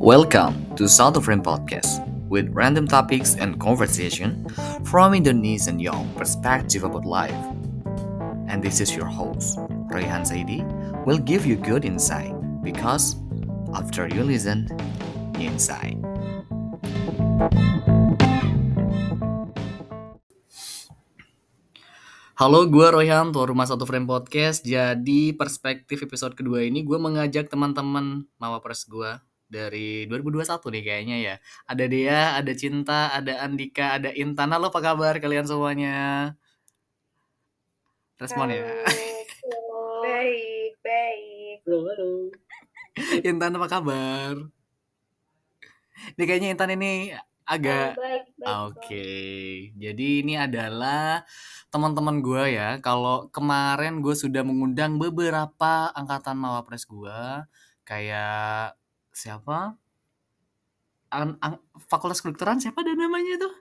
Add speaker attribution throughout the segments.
Speaker 1: Welcome to South of Rain Podcast with random topics and conversation from Indonesian young perspective about life. And this is your host, Rayhan Saidi, will give you good insight because after you listen, you insight. Halo, gue Royhan, tuan rumah satu frame podcast. Jadi perspektif episode kedua ini gue mengajak teman-teman mawapres gue dari 2021 nih kayaknya ya. Ada Dea, ada Cinta, ada Andika, ada Intan. Halo, apa kabar kalian semuanya? Respon ya.
Speaker 2: Halo. Baik, baik.
Speaker 3: Halo, halo.
Speaker 1: Intan apa kabar? Ini kayaknya Intan ini agak
Speaker 2: baik.
Speaker 1: Oke, jadi ini adalah teman-teman gue ya. Kalau kemarin gue sudah mengundang beberapa angkatan mawapres gue, kayak siapa? An- an- Fakultas Kedokteran siapa ada namanya tuh?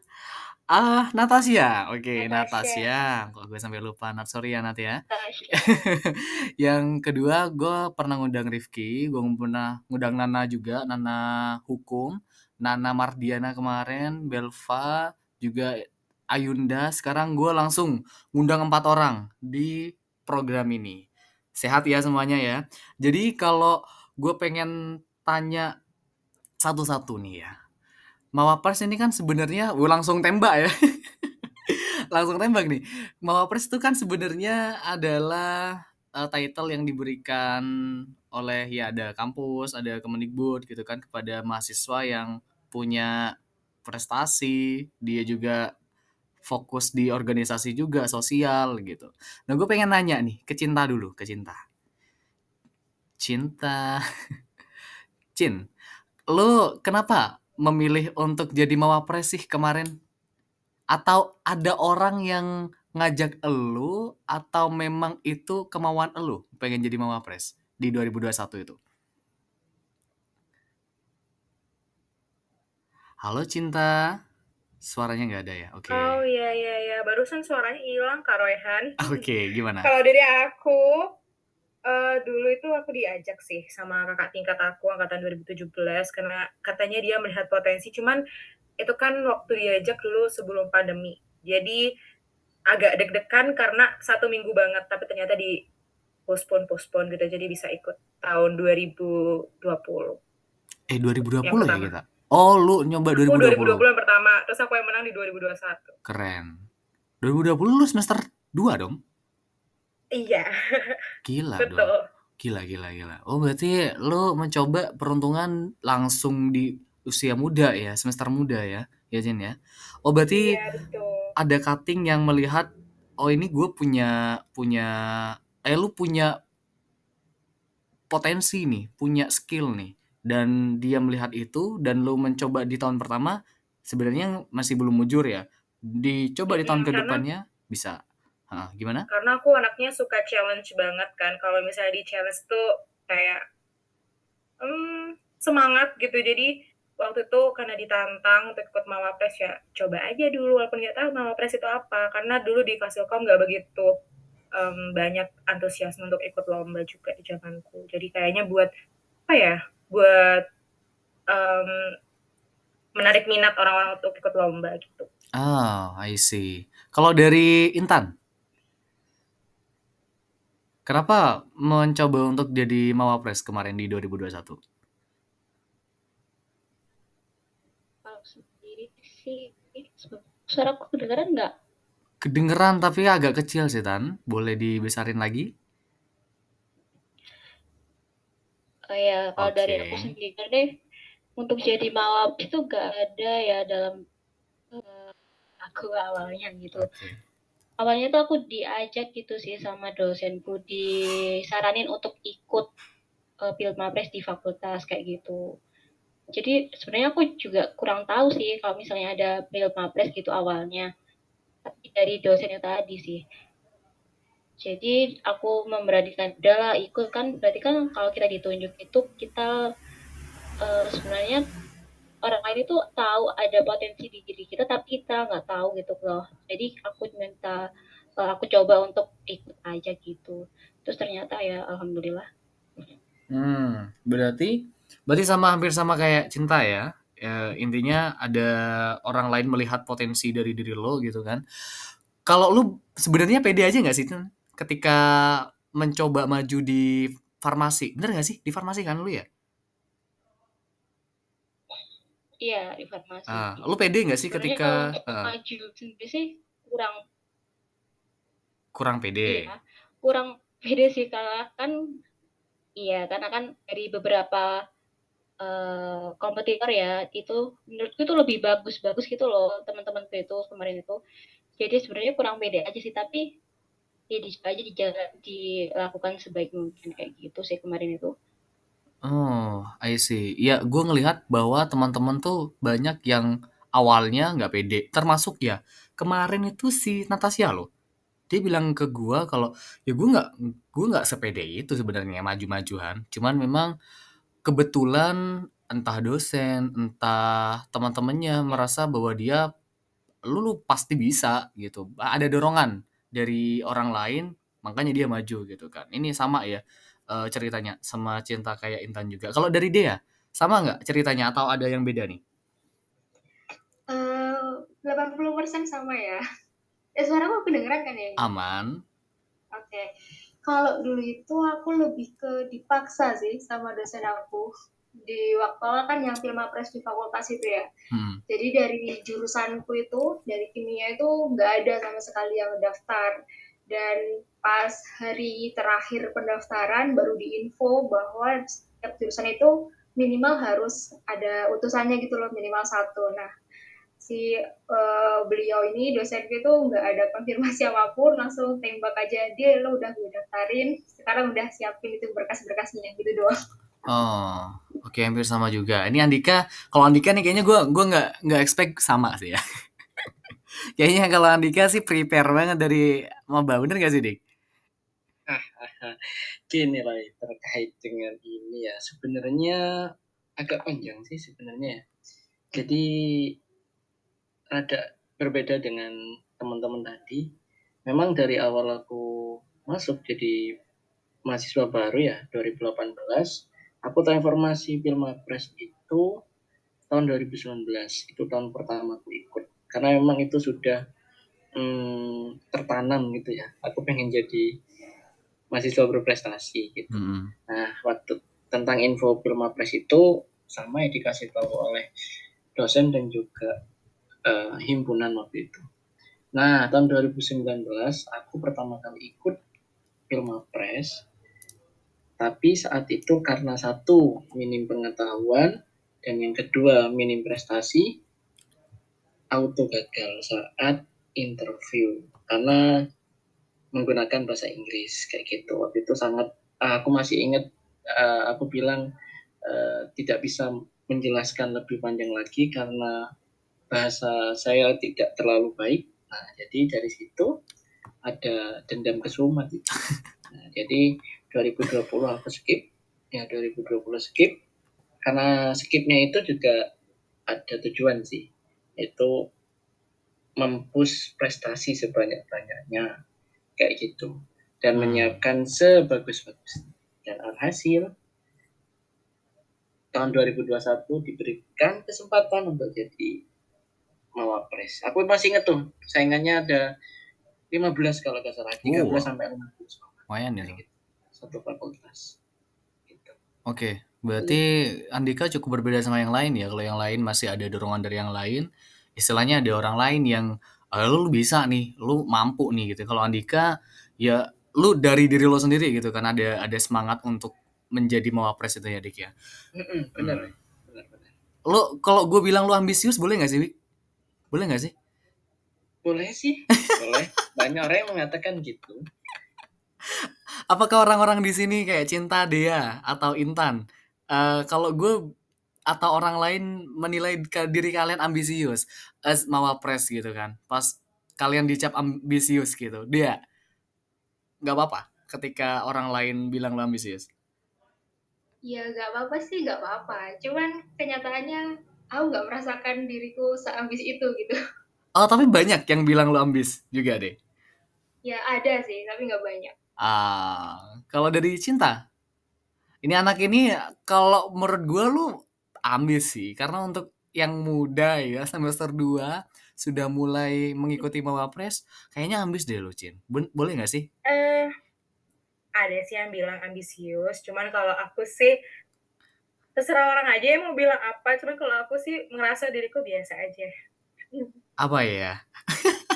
Speaker 1: Ah, Natasha. Oke, Natasha.
Speaker 2: Natasha.
Speaker 1: Kok gue sampai lupa. Nat, sorry ya Nat ya. Yang kedua gue pernah ngundang Rifki, gue pernah ngundang Nana juga, Nana Hukum, Nana Mardiana kemarin, Belva, juga Ayunda. Sekarang gue langsung ngundang empat orang di program ini. Sehat ya semuanya ya. Jadi kalau gue pengen tanya satu-satu nih ya. Mawapres ini kan sebenarnya langsung tembak ya. langsung tembak nih. Mawapres itu kan sebenarnya adalah uh, title yang diberikan oleh ya ada kampus, ada Kemendikbud gitu kan kepada mahasiswa yang punya prestasi, dia juga fokus di organisasi juga sosial gitu. Nah gue pengen nanya nih ke Cinta dulu, ke Cinta. Cinta, Cin, lo kenapa memilih untuk jadi mawapres sih kemarin? Atau ada orang yang ngajak elu atau memang itu kemauan elu pengen jadi mawapres di 2021 itu? Halo Cinta, suaranya nggak ada ya? Oke.
Speaker 2: Oh iya iya iya, barusan suaranya hilang Kak Royhan.
Speaker 1: Oke, gimana?
Speaker 2: Kalau dari aku, eh dulu itu aku diajak sih sama kakak tingkat aku angkatan 2017 karena katanya dia melihat potensi. Cuman itu kan waktu diajak dulu sebelum pandemi. Jadi agak deg-degan karena satu minggu banget, tapi ternyata di postpone postpone gitu, jadi bisa ikut tahun 2020.
Speaker 1: Eh 2020 ya kita? Oh lu nyoba
Speaker 2: Aku
Speaker 1: 2020?
Speaker 2: 2020 yang pertama, terus aku yang menang di 2021.
Speaker 1: Keren. 2020 lu semester 2 dong?
Speaker 2: Iya,
Speaker 1: Gila dong.
Speaker 2: betul.
Speaker 1: Gila, gila, gila. Oh, berarti lo mencoba peruntungan langsung di usia muda ya, semester muda ya, ya Jen ya. Oh, berarti
Speaker 2: Iya, betul.
Speaker 1: ada cutting yang melihat, oh ini gue punya, punya, eh lu punya potensi nih, punya skill nih. Dan dia melihat itu, dan lu mencoba di tahun pertama, sebenarnya masih belum mujur ya. Dicoba di tahun
Speaker 2: Mm-mm, karena-
Speaker 1: ke depannya, bisa. Hah, gimana?
Speaker 2: Karena aku anaknya suka challenge banget kan. Kalau misalnya di challenge tuh kayak hmm, semangat gitu. Jadi waktu itu karena ditantang untuk ikut Mawapres ya coba aja dulu walaupun nggak tahu Mawapres itu apa. Karena dulu di Fasilkom nggak begitu em, banyak antusiasme untuk ikut lomba juga di zamanku. Jadi kayaknya buat apa ya? Buat em, menarik minat orang-orang untuk ikut lomba gitu.
Speaker 1: Ah, I see. Kalau dari Intan, kenapa mencoba untuk jadi Mawapres kemarin di 2021?
Speaker 3: Kalau sendiri sih, suara aku kedengeran nggak?
Speaker 1: Kedengeran tapi agak kecil sih, Tan. Boleh dibesarin lagi?
Speaker 3: Oh ya, kalau dari
Speaker 1: Oke.
Speaker 3: aku sendiri deh, untuk jadi mawap itu nggak ada ya dalam eh, aku awalnya gitu.
Speaker 1: Oke.
Speaker 3: Awalnya tuh aku diajak gitu sih sama dosenku, disaranin untuk ikut eh, Pilmapres di fakultas kayak gitu. Jadi sebenarnya aku juga kurang tahu sih kalau misalnya ada Pilmapres gitu awalnya. Tapi dari dosen itu tadi sih. Jadi aku memberanikan udahlah ikut kan berarti kan kalau kita ditunjuk itu kita eh, sebenarnya orang lain itu tahu ada potensi di diri kita tapi kita nggak tahu gitu loh. Jadi aku minta eh, aku coba untuk ikut aja gitu. Terus ternyata ya alhamdulillah
Speaker 1: Hmm, berarti Berarti sama hampir sama kayak cinta ya. Ya, intinya ada orang lain melihat potensi dari diri lo gitu kan. Kalau lu sebenarnya pede aja nggak sih ketika mencoba maju di farmasi? Bener nggak sih? Di farmasi kan lu ya?
Speaker 3: Iya, di farmasi.
Speaker 1: Ah, lu pede nggak sih
Speaker 3: Sebenarnya
Speaker 1: ketika
Speaker 3: kalau untuk
Speaker 1: heeh,
Speaker 3: maju sendiri sih kurang
Speaker 1: kurang pede?
Speaker 3: iya, kurang pede sih karena kan iya, karena kan dari beberapa eh, kompetitor ya itu menurutku itu lebih bagus-bagus gitu loh teman-temanku itu kemarin itu. Jadi sebenarnya kurang pede aja sih tapi ya dicoba aja dijaga, dilakukan sebaik mungkin kayak gitu sih kemarin itu.
Speaker 1: Oh, I see. Ya, gue ngelihat bahwa teman-teman tuh banyak yang awalnya nggak pede. Termasuk ya, kemarin itu si Natasha loh. Dia bilang ke gue kalau ya gue nggak gue nggak sepede itu sebenarnya maju-majuan. Cuman memang kebetulan entah dosen, entah teman-temannya merasa bahwa dia lu, lu pasti bisa gitu. Ada dorongan dari orang lain, makanya dia maju gitu kan. Ini sama ya eh, ceritanya sama cinta kayak Intan juga. Kalau dari dia sama nggak ceritanya atau ada yang beda nih?
Speaker 4: Eh, 80% sama ya. Eh, suara aku kedengeran kan ya?
Speaker 1: Aman.
Speaker 4: Oke. Kalau dulu itu aku lebih ke dipaksa sih sama dosen aku. Di waktu awal kan yang Filmapres di fakultas itu ya.
Speaker 1: Hmm.
Speaker 4: Jadi dari jurusanku itu, dari kimia itu nggak ada sama sekali yang daftar. Dan pas hari terakhir pendaftaran baru diinfo bahwa setiap jurusan itu minimal harus ada utusannya gitu loh, minimal satu. Nah, si uh, beliau ini dosen itu nggak ada konfirmasi apa pun langsung tembak aja dia lo udah gue daftarin sekarang udah siapin itu berkas-berkasnya gitu doang
Speaker 1: Oh, oke hampir sama juga. Ini Andika, kalau Andika nih kayaknya gue gua nggak nggak expect sama sih ya. Kayaknya kalau Andika sih prepare banget dari maba, bener gak sih Dik?
Speaker 5: Gini lah terkait dengan ini ya sebenarnya agak panjang sih sebenarnya. ya. Jadi ada berbeda dengan teman-teman tadi. Memang dari awal aku masuk jadi mahasiswa baru ya 2018, aku tahu informasi Pilmapres itu tahun 2019. Itu tahun pertama aku ikut. Karena memang itu sudah hmm, tertanam gitu ya. Aku pengen jadi mahasiswa berprestasi gitu.
Speaker 1: Hmm.
Speaker 5: Nah, waktu tentang info Pilmapres itu sama ya dikasih tahu oleh dosen dan juga uh, himpunan waktu itu. Nah, tahun 2019 aku pertama kali ikut Pilmapres. Tapi saat itu karena satu minim pengetahuan dan yang kedua minim prestasi, auto gagal saat interview karena menggunakan bahasa Inggris kayak gitu. Waktu itu sangat aku masih ingat uh, aku bilang uh, tidak bisa menjelaskan lebih panjang lagi karena bahasa saya tidak terlalu baik. Nah, jadi dari situ ada dendam kesumat itu. Nah, jadi 2020 aku skip, ya 2020 skip. Karena skipnya itu juga ada tujuan sih, itu mempus prestasi sebanyak-banyaknya kayak gitu dan hmm. menyiapkan sebagus-bagusnya. Dan alhasil tahun 2021 diberikan kesempatan untuk jadi mawapres. Aku masih inget tuh saingannya ada 15 kalau nggak salah, 13 oh. sampai 15.
Speaker 1: Lumayan ya.
Speaker 5: Gitu. Satu fakultas.
Speaker 1: Gitu. Oke, okay. Berarti Andika cukup berbeda sama yang lain ya. Kalau yang lain masih ada dorongan dari yang lain, istilahnya ada orang lain yang oh, lu bisa nih, lu mampu nih gitu. Kalau Andika ya lu dari diri lo sendiri gitu kan ada ada semangat untuk menjadi mawapres itu ya Dik ya.
Speaker 5: Mm-mm, benar, hmm. benar, benar.
Speaker 1: Lo kalau gue bilang lu ambisius boleh nggak sih Wik? Boleh nggak sih?
Speaker 5: Boleh sih, boleh. Banyak orang yang mengatakan gitu.
Speaker 1: Apakah orang-orang di sini kayak cinta Dea atau Intan? Uh, kalau gue atau orang lain menilai diri kalian ambisius as mawapres gitu kan. Pas kalian dicap ambisius gitu dia nggak apa-apa ketika orang lain bilang lo ambisius.
Speaker 4: Ya nggak apa-apa sih nggak apa-apa. Cuman kenyataannya aku nggak merasakan diriku seambis itu gitu.
Speaker 1: Oh tapi banyak yang bilang lo ambis juga deh?
Speaker 4: Ya ada sih tapi nggak banyak.
Speaker 1: Ah kalau dari cinta ini anak ini kalau menurut gue lu ambis sih karena untuk yang muda ya semester 2 sudah mulai mengikuti Mawapres kayaknya ambis deh lo Cin. Ben- boleh nggak sih?
Speaker 2: Eh, ada sih yang bilang ambisius, cuman kalau aku sih terserah orang aja yang mau bilang apa, cuman kalau aku sih ngerasa diriku biasa aja.
Speaker 1: apa ya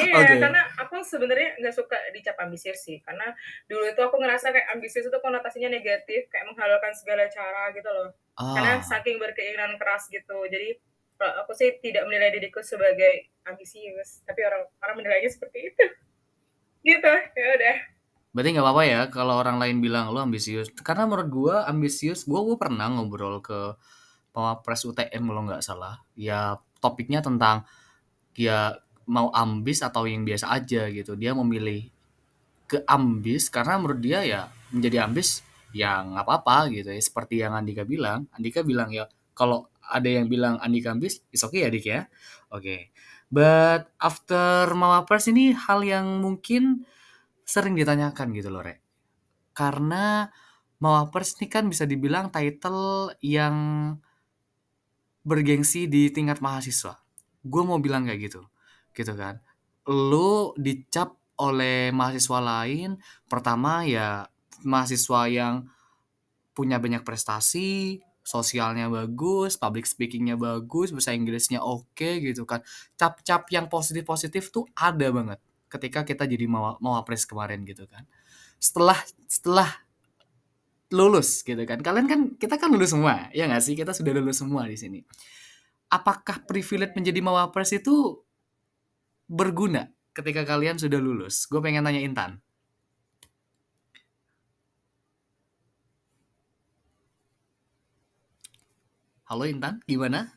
Speaker 2: Iya,
Speaker 1: Oke.
Speaker 2: karena aku sebenarnya nggak suka dicap ambisius sih, karena dulu itu aku ngerasa kayak ambisius itu konotasinya negatif, kayak menghalalkan segala cara gitu loh. Karena
Speaker 1: ah
Speaker 2: saking berkeinginan keras gitu. Jadi aku sih tidak menilai diriku sebagai ambisius, tapi orang orang menilainya seperti itu. Gitu, ya udah.
Speaker 1: berarti nggak apa-apa ya kalau orang lain bilang lo ambisius karena menurut gue ambisius gue gue pernah ngobrol ke Mawapres UTM kalau nggak salah ya topiknya tentang ya mau ambis atau yang biasa aja gitu. Dia memilih ke ambis karena menurut dia ya menjadi ambis ya nggak apa-apa gitu ya. Seperti yang Andika bilang Andika bilang ya kalau ada yang bilang Andika ambis is okay ya Dik ya. Oke. But after Mawapres ini hal yang mungkin sering ditanyakan gitu loh Rek. Karena Mawapres ini kan bisa dibilang title yang bergengsi di tingkat mahasiswa. Gue mau bilang kayak gitu gitu kan. Lu dicap oleh mahasiswa lain pertama ya mahasiswa yang punya banyak prestasi sosialnya bagus public speakingnya bagus bahasa Inggrisnya oke gitu kan. Cap-cap yang positif-positif tuh ada banget ketika kita jadi mau mau apres kemarin gitu kan. Setelah setelah lulus gitu kan. Kalian kan kita kan lulus semua ya nggak sih? Kita sudah lulus semua di sini. Apakah privilege menjadi mawapres itu berguna ketika kalian sudah lulus? Gue pengen tanya Intan. Halo Intan, gimana?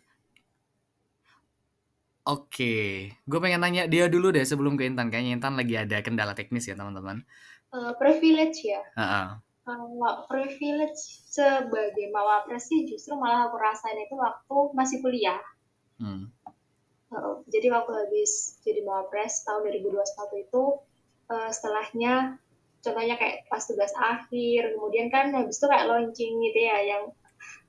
Speaker 1: Oke, gue pengen nanya dia dulu deh sebelum ke Intan. Kayaknya Intan lagi ada kendala teknis ya teman-teman.
Speaker 4: Eh, privilege ya.
Speaker 1: Heeh.
Speaker 4: Kalau privilege sebagai mawapres sih justru malah aku rasain itu waktu masih kuliah.
Speaker 1: Hmm.
Speaker 4: Uh, jadi waktu habis jadi mawapres tahun 2021 itu uh, setelahnya contohnya kayak pas tugas akhir kemudian kan habis itu kayak launching gitu ya yang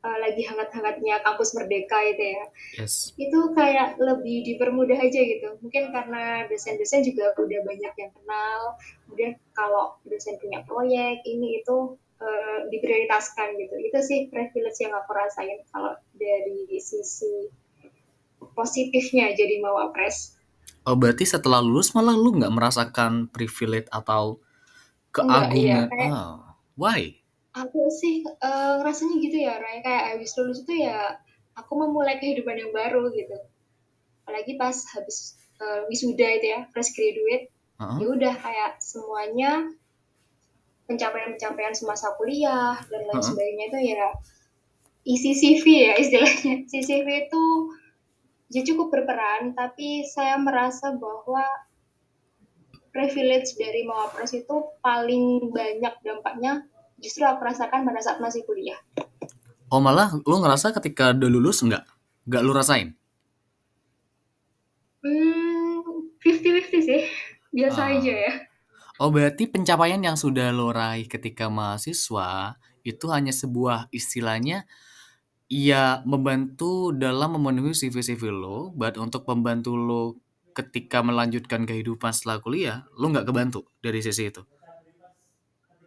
Speaker 4: uh, lagi hangat-hangatnya kampus merdeka itu ya.
Speaker 1: Yes.
Speaker 4: itu kayak lebih dipermudah aja gitu. Mungkin karena dosen-dosen juga udah banyak yang kenal kemudian kalau dosen punya proyek ini itu uh, diprioritaskan gitu. Itu sih privilege yang aku rasain kalau dari sisi positifnya jadi mawapres
Speaker 1: Oh berarti setelah lulus malah lu nggak merasakan privilege atau
Speaker 4: Enggak, iya,
Speaker 1: keagungan?
Speaker 4: kayak-
Speaker 1: Oh, why?
Speaker 4: aku sih uh, rasanya gitu ya Ray kayak habis lulus itu ya aku memulai kehidupan yang baru gitu apalagi pas habis uh, wisuda itu ya fresh graduate
Speaker 1: Heeh.
Speaker 4: ya udah kayak semuanya pencapaian-pencapaian semasa kuliah dan lain
Speaker 1: Heeh.
Speaker 4: sebagainya itu ya isi CV ya istilahnya CV itu ya cukup berperan tapi saya merasa bahwa privilege dari mawapres itu paling banyak dampaknya justru aku rasakan pada saat masih kuliah
Speaker 1: Oh malah lu ngerasa ketika udah lulus nggak? Nggak lu rasain?
Speaker 4: hmm 50-50 sih biasa
Speaker 1: Ah.
Speaker 4: aja ya
Speaker 1: Oh berarti pencapaian yang sudah lo raih ketika mahasiswa itu hanya sebuah istilahnya ya membantu dalam memenuhi CV-CV lo, but untuk membantu lo ketika melanjutkan kehidupan setelah kuliah, lo nggak kebantu dari sisi itu.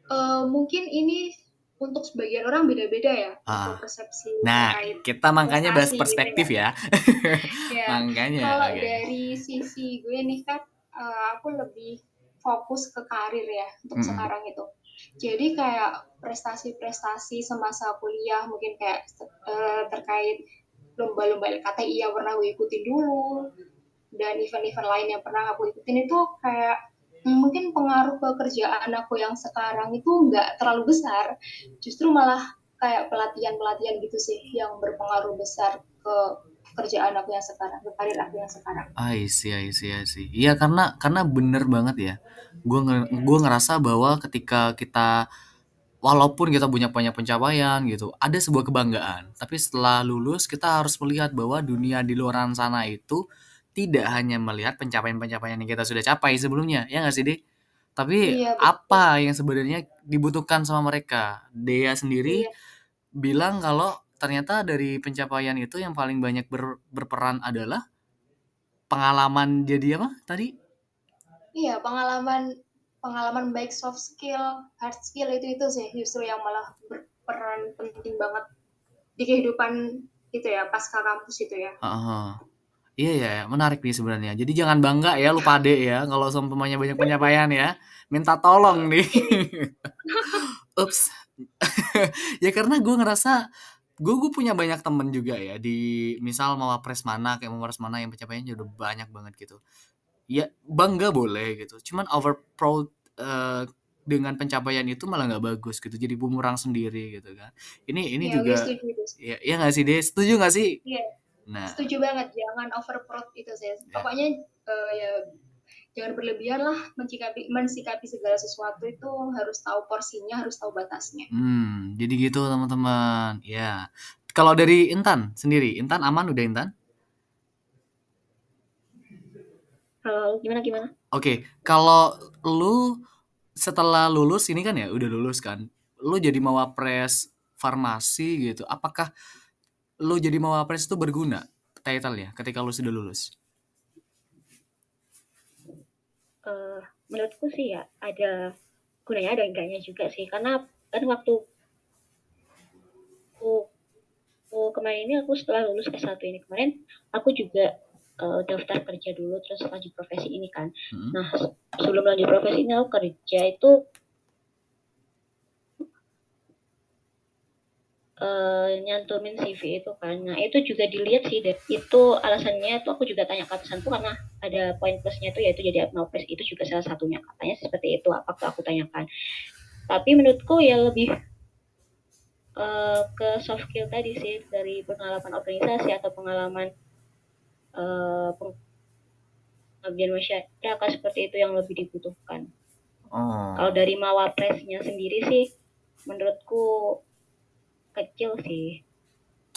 Speaker 4: Eh, mungkin ini untuk sebagian orang beda-beda ya
Speaker 1: Ah.
Speaker 4: untuk persepsi
Speaker 1: Nah, kita makanya bahas
Speaker 4: prestasi
Speaker 1: perspektif
Speaker 4: gitu
Speaker 1: ya.
Speaker 4: ya.
Speaker 1: makanya.
Speaker 4: Kalau
Speaker 1: oke.
Speaker 4: dari sisi gue nih kan, eh, aku lebih fokus ke karir ya untuk
Speaker 1: Mm-mm.
Speaker 4: sekarang itu. Jadi kayak prestasi-prestasi semasa kuliah mungkin kayak eh, terkait lomba-lomba LKTI yang pernah gue ikutin dulu dan event-event lain yang pernah aku ikutin itu kayak mungkin pengaruh ke kerjaan aku yang sekarang itu nggak terlalu besar. Justru malah kayak pelatihan-pelatihan gitu sih yang berpengaruh besar ke kerjaan aku yang sekarang, ke karir aku yang sekarang.
Speaker 1: I see, I see, I see. Iya karena karena bener banget ya. Gue gue ngerasa bahwa ketika kita walaupun kita punya banyak pencapaian gitu, ada sebuah kebanggaan. Tapi setelah lulus kita harus melihat bahwa dunia di luar sana itu tidak hanya melihat pencapaian-pencapaian yang kita sudah capai sebelumnya, ya nggak sih, Dik? Tapi
Speaker 4: Iya, betul.
Speaker 1: apa yang sebenarnya dibutuhkan sama mereka? Dea sendiri
Speaker 4: Iya.
Speaker 1: bilang kalau ternyata dari pencapaian itu yang paling banyak ber- berperan adalah pengalaman jadi apa tadi?
Speaker 4: Iya, pengalaman pengalaman baik soft skill, hard skill itu itu sih justru yang malah berperan penting banget di kehidupan itu ya pasca kampus itu ya.
Speaker 1: Heeh. Iya ya, menarik nih sebenarnya. Jadi jangan bangga ya lu pade ya kalau seumpamanya banyak pencapaian ya. Minta tolong nih. Ups. ya karena gue ngerasa gue gue punya banyak temen juga ya di misal mau wapres mana kayak mau wapres mana yang pencapaiannya udah banyak banget gitu. Ya bangga boleh gitu. Cuman over proud eh, dengan pencapaian itu malah nggak bagus gitu. Jadi bumerang sendiri gitu kan. Ini ini
Speaker 4: Iya,
Speaker 1: juga
Speaker 4: setuju
Speaker 1: ya ya nggak sih deh setuju nggak sih?
Speaker 4: Iya,
Speaker 1: Nah,
Speaker 4: setuju banget. Jangan over proud itu sih. Pokoknya eh, ya jangan berlebihan lah mensikapi mensikapi segala sesuatu itu harus tahu porsinya, harus tahu batasnya.
Speaker 1: Hmm, jadi gitu teman-teman. Ya. Kalau dari Intan sendiri, Intan aman udah Intan?
Speaker 3: Halo, gimana gimana?
Speaker 1: Oke, kalau lu setelah lulus ini kan ya udah lulus kan, lu jadi mawapres farmasi gitu. Apakah lu jadi mawapres itu berguna title ya ketika lu sudah lulus?
Speaker 3: Eh, menurutku sih ya ada gunanya ada enggaknya juga sih karena kan waktu aku, aku kemarin ini aku setelah lulus S1 ini kemarin aku juga eh, daftar kerja dulu terus lanjut profesi ini kan
Speaker 1: Hmm.
Speaker 3: nah se- sebelum lanjut profesi ini aku kerja itu eh, nyantumin CV itu kan. Nah itu juga dilihat sih deh itu alasannya itu aku juga tanya ke atasanku karena ada poin plusnya itu yaitu jadi adnopres itu juga salah satunya. Katanya seperti itu apa aku tanyakan. Tapi menurutku ya lebih eh, ke soft skill tadi sih dari pengalaman organisasi atau pengalaman eh, pengabdian masyarakat seperti itu yang lebih dibutuhkan.
Speaker 1: Oh.
Speaker 3: kalau dari mawapresnya sendiri sih menurutku kecil sih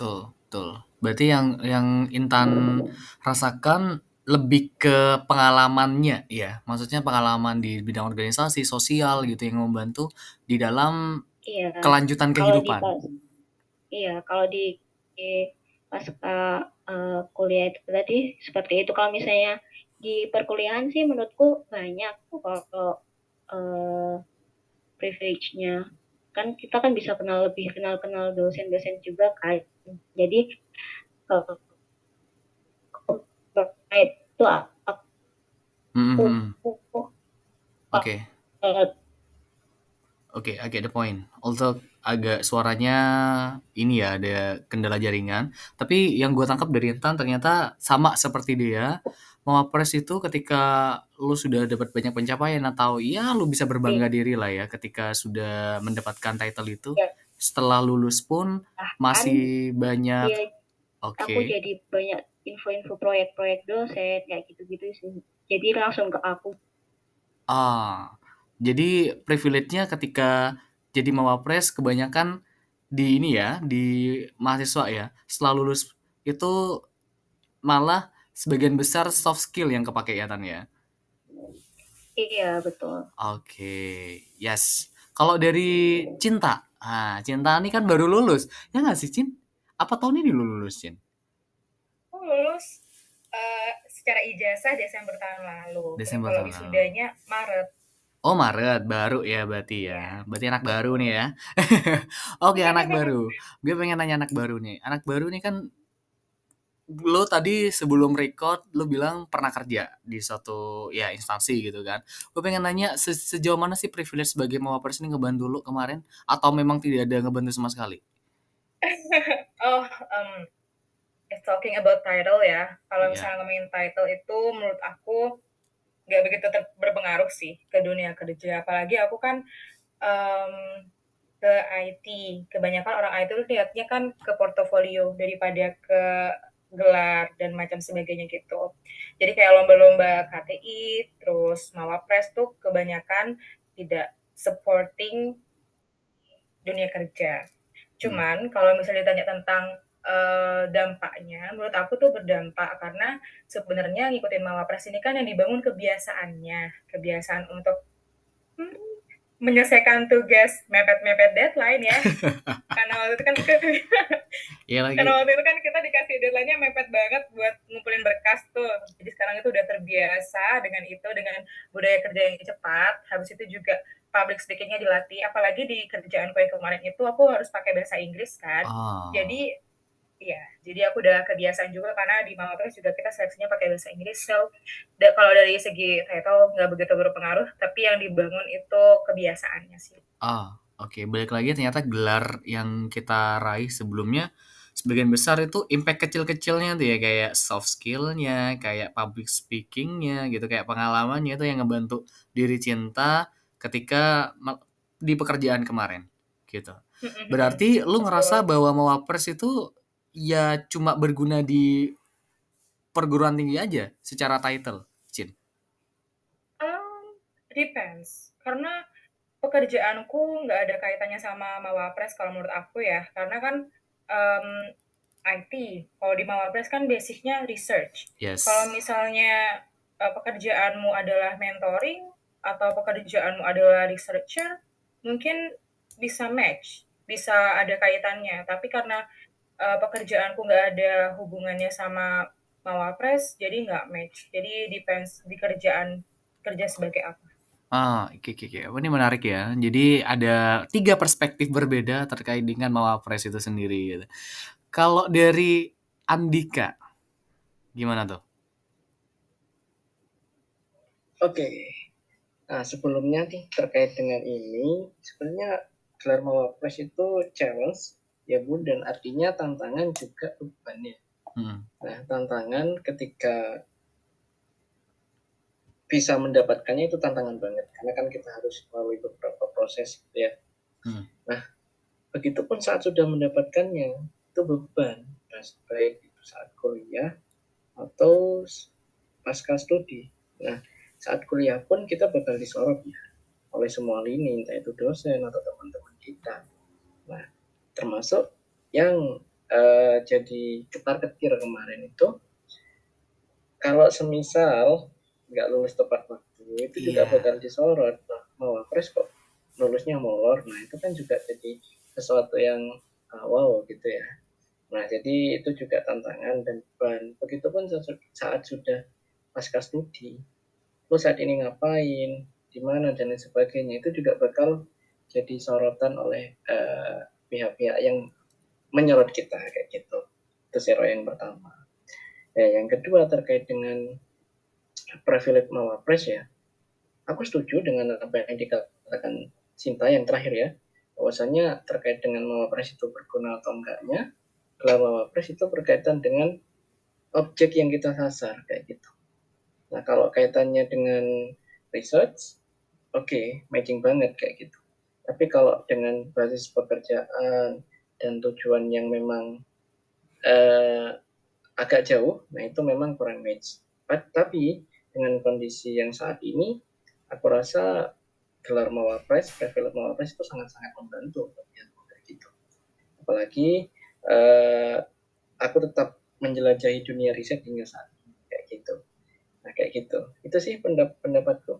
Speaker 1: Betul, betul. Berarti yang yang Intan rasakan lebih ke pengalamannya ya. Maksudnya pengalaman di bidang organisasi, sosial gitu yang membantu di dalam
Speaker 3: iya
Speaker 1: kelanjutan
Speaker 3: kalau di
Speaker 1: kehidupan.
Speaker 3: pas iya kalau di, di pasca eh, kuliah itu tadi seperti itu kalau misalnya di perkuliahan sih menurutku banyak kalau, eh, privilege-nya kan kita kan bisa kenal lebih kenal kenal dosen-dosen juga kan jadi kalau itu aku
Speaker 1: Hmm, hmm, hmm. Oke,
Speaker 3: eh,
Speaker 1: oke, I get the point. Although agak suaranya ini ya ada kendala jaringan, tapi yang gue tangkap dari Intan ternyata sama seperti dia. Mawapres itu ketika lu sudah dapat banyak pencapaian atau ya lu bisa berbangga diri lah ya ketika sudah mendapatkan title itu.
Speaker 3: Iya.
Speaker 1: Setelah lulus pun masih banyak.
Speaker 3: dia
Speaker 1: Oke.
Speaker 3: aku jadi banyak info-info proyek-proyek dosen kayak gitu-gitu sih jadi langsung ke aku
Speaker 1: Ah, jadi privilege-nya ketika jadi mawapres kebanyakan di ini ya, di mahasiswa ya. Setelah lulus itu malah sebagian besar soft skill yang kepake ya Tan ya.
Speaker 3: iya betul
Speaker 1: Oke, yes. Kalau dari Cinta, ah Cinta ini kan baru lulus, ya nggak sih Cin? Apa tahun ini lu lulus Cin?
Speaker 2: Aku lulus eh, secara ijazah Desember tahun lalu.
Speaker 1: Desember
Speaker 2: kalau
Speaker 1: tahun lalu.
Speaker 2: wisudanya Maret.
Speaker 1: Oh Maret, baru ya berarti ya. Berarti anak baru nih ya. Oke anak baru. Gue pengen nanya anak baru nih. Anak baru nih kan lo tadi sebelum record lo bilang pernah kerja di suatu ya instansi gitu kan. Gue pengen nanya se- sejauh mana sih privilege sebagai mawapres ini ngebantu lo kemarin atau memang tidak ada ngebantu sama sekali?
Speaker 2: Oh, um, if talking about title ya. Kalau
Speaker 1: Iya.
Speaker 2: misalnya ngomongin title itu menurut aku nggak begitu berpengaruh sih ke dunia kerja. Apalagi aku kan um, ke IT. Kebanyakan orang IT tuh lihatnya kan ke portofolio daripada ke gelar dan macam sebagainya gitu. Jadi kayak lomba-lomba KTI, terus Mawapres tuh kebanyakan tidak supporting dunia kerja. Cuman kalau misalnya ditanya tentang eh, dampaknya, menurut aku tuh berdampak karena sebenarnya ngikutin Mawapres ini kan yang dibangun kebiasaannya, kebiasaan untuk menyelesaikan tugas mepet-mepet deadline ya. Karena waktu itu kan kita,
Speaker 1: Iya lagi.
Speaker 2: karena waktu itu kan kita dikasih deadline-nya mepet banget buat ngumpulin berkas tuh. Jadi sekarang itu udah terbiasa dengan itu, dengan budaya kerja yang cepat. Habis itu juga public speaking-nya dilatih. Apalagi di kerjaan yang kemarin itu aku harus pakai bahasa Inggris kan.
Speaker 1: Oh.
Speaker 2: Jadi Iya, jadi aku udah kebiasaan juga karena di Mawapres juga kita seleksinya pakai bahasa Inggris. So, da, kalau dari segi title nggak begitu berpengaruh, tapi yang dibangun itu kebiasaannya sih.
Speaker 1: Ah, oke. Balik lagi ternyata gelar yang kita raih sebelumnya sebagian besar itu impact kecil-kecilnya tuh ya kayak soft skill-nya, kayak public speaking-nya gitu, kayak pengalamannya itu yang ngebantu diri cinta ketika di pekerjaan kemarin gitu. Berarti lu ngerasa bahwa Mawapres itu ya cuma berguna di perguruan tinggi aja secara title, Cin.
Speaker 2: Um, depends. Karena pekerjaanku nggak ada kaitannya sama Mawapres kalau menurut aku ya. Karena kan um, IT, kalau di Mawapres kan basicnya research.
Speaker 1: Yes.
Speaker 2: Kalau misalnya uh, pekerjaanmu adalah mentoring atau pekerjaanmu adalah researcher, mungkin bisa match, bisa ada kaitannya. Tapi karena uh, pekerjaanku nggak ada hubungannya sama Mawapres, jadi nggak match. Jadi depends di kerjaan kerja sebagai apa.
Speaker 1: Ah, oke, oke, oke. Wah, Ini menarik ya. Jadi ada tiga perspektif berbeda terkait dengan Mawapres itu sendiri. Gitu. Kalau dari Andika, gimana tuh?
Speaker 5: Oke. Nah, sebelumnya nih terkait dengan ini, sebenarnya gelar Mawapres itu challenge ya Bun dan artinya tantangan juga beban ya.
Speaker 1: Hmm.
Speaker 5: Nah, tantangan ketika bisa mendapatkannya itu tantangan banget karena kan kita harus melalui beberapa proses gitu ya.
Speaker 1: Hmm.
Speaker 5: Nah, begitupun saat sudah mendapatkannya itu beban, baik itu saat kuliah atau pasca studi. Nah, saat kuliah pun kita bakal disorot ya oleh semua lini, entah itu dosen atau teman-teman kita. Termasuk yang uh, jadi ketar ketir kemarin itu kalau semisal nggak lulus tepat waktu itu yeah. juga bakal disorot. Nah, mau pres kok lulusnya molor. Nah itu kan juga jadi sesuatu yang uh, wow gitu ya. Nah jadi itu juga tantangan dan beban. Begitupun saat sudah pasca studi lu saat ini ngapain di mana dan lain sebagainya itu juga bakal jadi sorotan oleh pihak-pihak yang menyorot kita kayak gitu. Itu zero yang pertama. Ya yang kedua terkait dengan privilege mawapres ya aku setuju dengan apa yang dikatakan Sinta yang terakhir ya bahwasanya terkait dengan mawapres itu berguna atau enggaknya gelar mawapres itu berkaitan dengan objek yang kita sasar kayak gitu. Nah kalau kaitannya dengan research oke okay, matching banget kayak gitu tapi kalau dengan basis pekerjaan dan tujuan yang memang uh, agak jauh, nah itu memang kurang match. Tapi dengan kondisi yang saat ini, aku rasa gelar mawapres, privilege mawapres itu sangat-sangat membantu gitu. Apalagi uh, aku tetap menjelajahi dunia riset hingga saat ini kayak gitu. Nah kayak gitu. Itu sih pendapat pendapatku.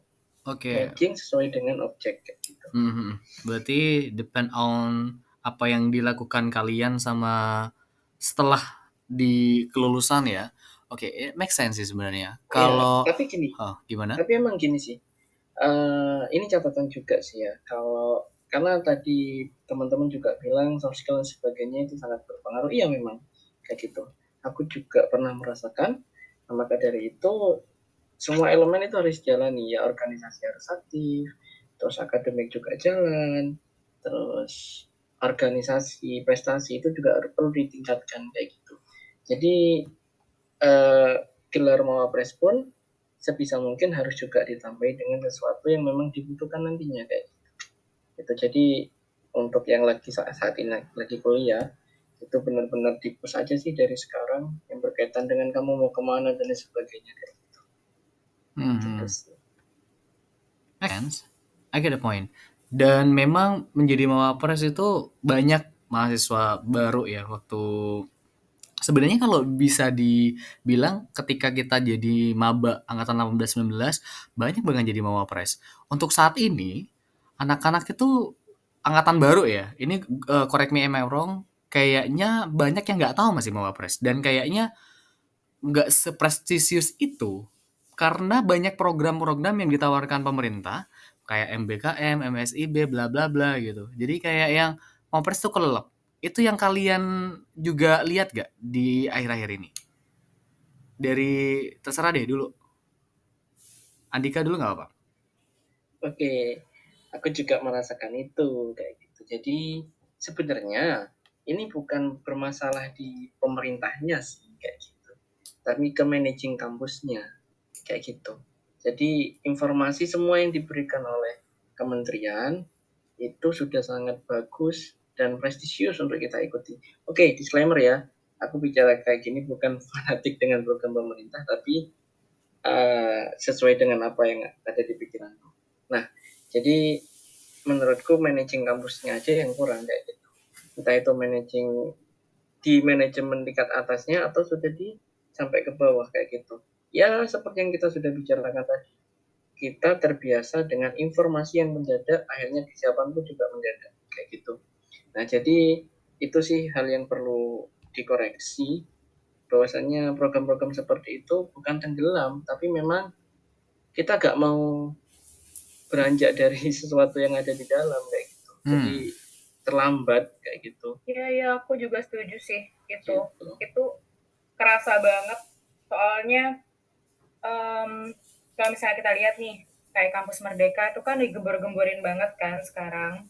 Speaker 1: Oke.
Speaker 5: Okay. sesuai dengan objek kayak gitu.
Speaker 1: Mm -hmm. Berarti depend on apa yang dilakukan kalian sama setelah di kelulusan ya. Oke, okay, it makes sense sih sebenarnya. Kalau
Speaker 5: ya, tapi gini.
Speaker 1: Oh, gimana?
Speaker 5: Tapi emang gini sih. Uh, ini catatan juga sih ya. Kalau karena tadi teman-teman juga bilang soft skill dan sebagainya itu sangat berpengaruh. Iya memang kayak gitu. Aku juga pernah merasakan. Maka dari itu semua elemen itu harus jalani ya organisasi harus aktif, terus akademik juga jalan, terus organisasi prestasi itu juga perlu ditingkatkan kayak gitu. Jadi uh, gelar mawapres pun sebisa mungkin harus juga ditambahi dengan sesuatu yang memang dibutuhkan nantinya kayak gitu. Itu jadi untuk yang lagi saat, saat ini lagi kuliah itu benar-benar dipus aja sih dari sekarang yang berkaitan dengan kamu mau ke mana dan sebagainya kayak gitu.
Speaker 1: Hmm. Gitu Sense. I get the point dan memang menjadi mawapres itu banyak mahasiswa baru ya waktu sebenarnya kalau bisa dibilang ketika kita jadi maba angkatan 18 19 banyak banget jadi mawapres. Untuk saat ini anak-anak itu angkatan baru ya. Ini uh, correct me if I'm wrong, kayaknya banyak yang nggak tahu masih mawapres dan kayaknya nggak seprestisius itu karena banyak program-program yang ditawarkan pemerintah kayak MBKM, MSIB, bla bla bla gitu. Jadi kayak yang mawapres tuh kelelep itu yang kalian juga lihat gak di akhir-akhir ini? Dari terserah deh dulu. Andika dulu nggak apa?
Speaker 5: Oke, aku juga merasakan itu kayak gitu. Jadi sebenarnya ini bukan bermasalah di pemerintahnya sih kayak gitu, tapi ke managing kampusnya kayak gitu. Jadi informasi semua yang diberikan oleh kementerian itu sudah sangat bagus dan prestisius untuk kita ikuti. Oke, okay, disclaimer ya, aku bicara kayak gini bukan fanatik dengan program pemerintah, tapi uh, sesuai dengan apa yang ada di pikiranku. Nah, jadi menurutku managing kampusnya aja yang kurang kayak gitu. Entah itu managing di manajemen tingkat atasnya atau sudah di sampai ke bawah kayak gitu. Ya, seperti yang kita sudah bicarakan tadi. Kita terbiasa dengan informasi yang mendadak, akhirnya kesiapan pun juga mendadak kayak gitu Nah, jadi itu sih hal yang perlu dikoreksi bahwasannya program-program seperti itu bukan tenggelam, tapi memang kita gak mau beranjak dari sesuatu yang ada di dalam kayak gitu. Hmm. Jadi terlambat kayak gitu.
Speaker 2: Iya, iya, aku juga setuju sih itu. Gitu. Itu kerasa banget soalnya um, kalau misalnya kita lihat nih kayak kampus Merdeka itu kan digembor-gemborin banget kan sekarang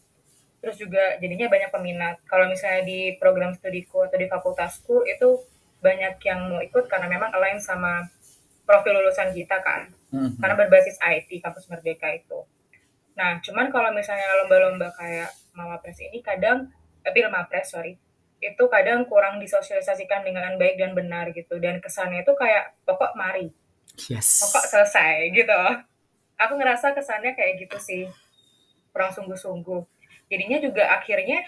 Speaker 2: terus juga jadinya banyak peminat. Kalau misalnya di program studiku atau di fakultasku itu banyak yang mau ikut karena memang align sama profil lulusan kita kan, mm-hmm. karena berbasis IT kampus Merdeka itu. Nah, cuman kalau misalnya lomba-lomba kayak Mawapres ini kadang, eh, Pilmapres sorry, itu kadang kurang disosialisasikan dengan baik dan benar gitu, dan kesannya itu kayak pokok mari,
Speaker 1: yes.
Speaker 2: pokok selesai gitu. Aku ngerasa kesannya kayak gitu sih, kurang sungguh-sungguh jadinya juga akhirnya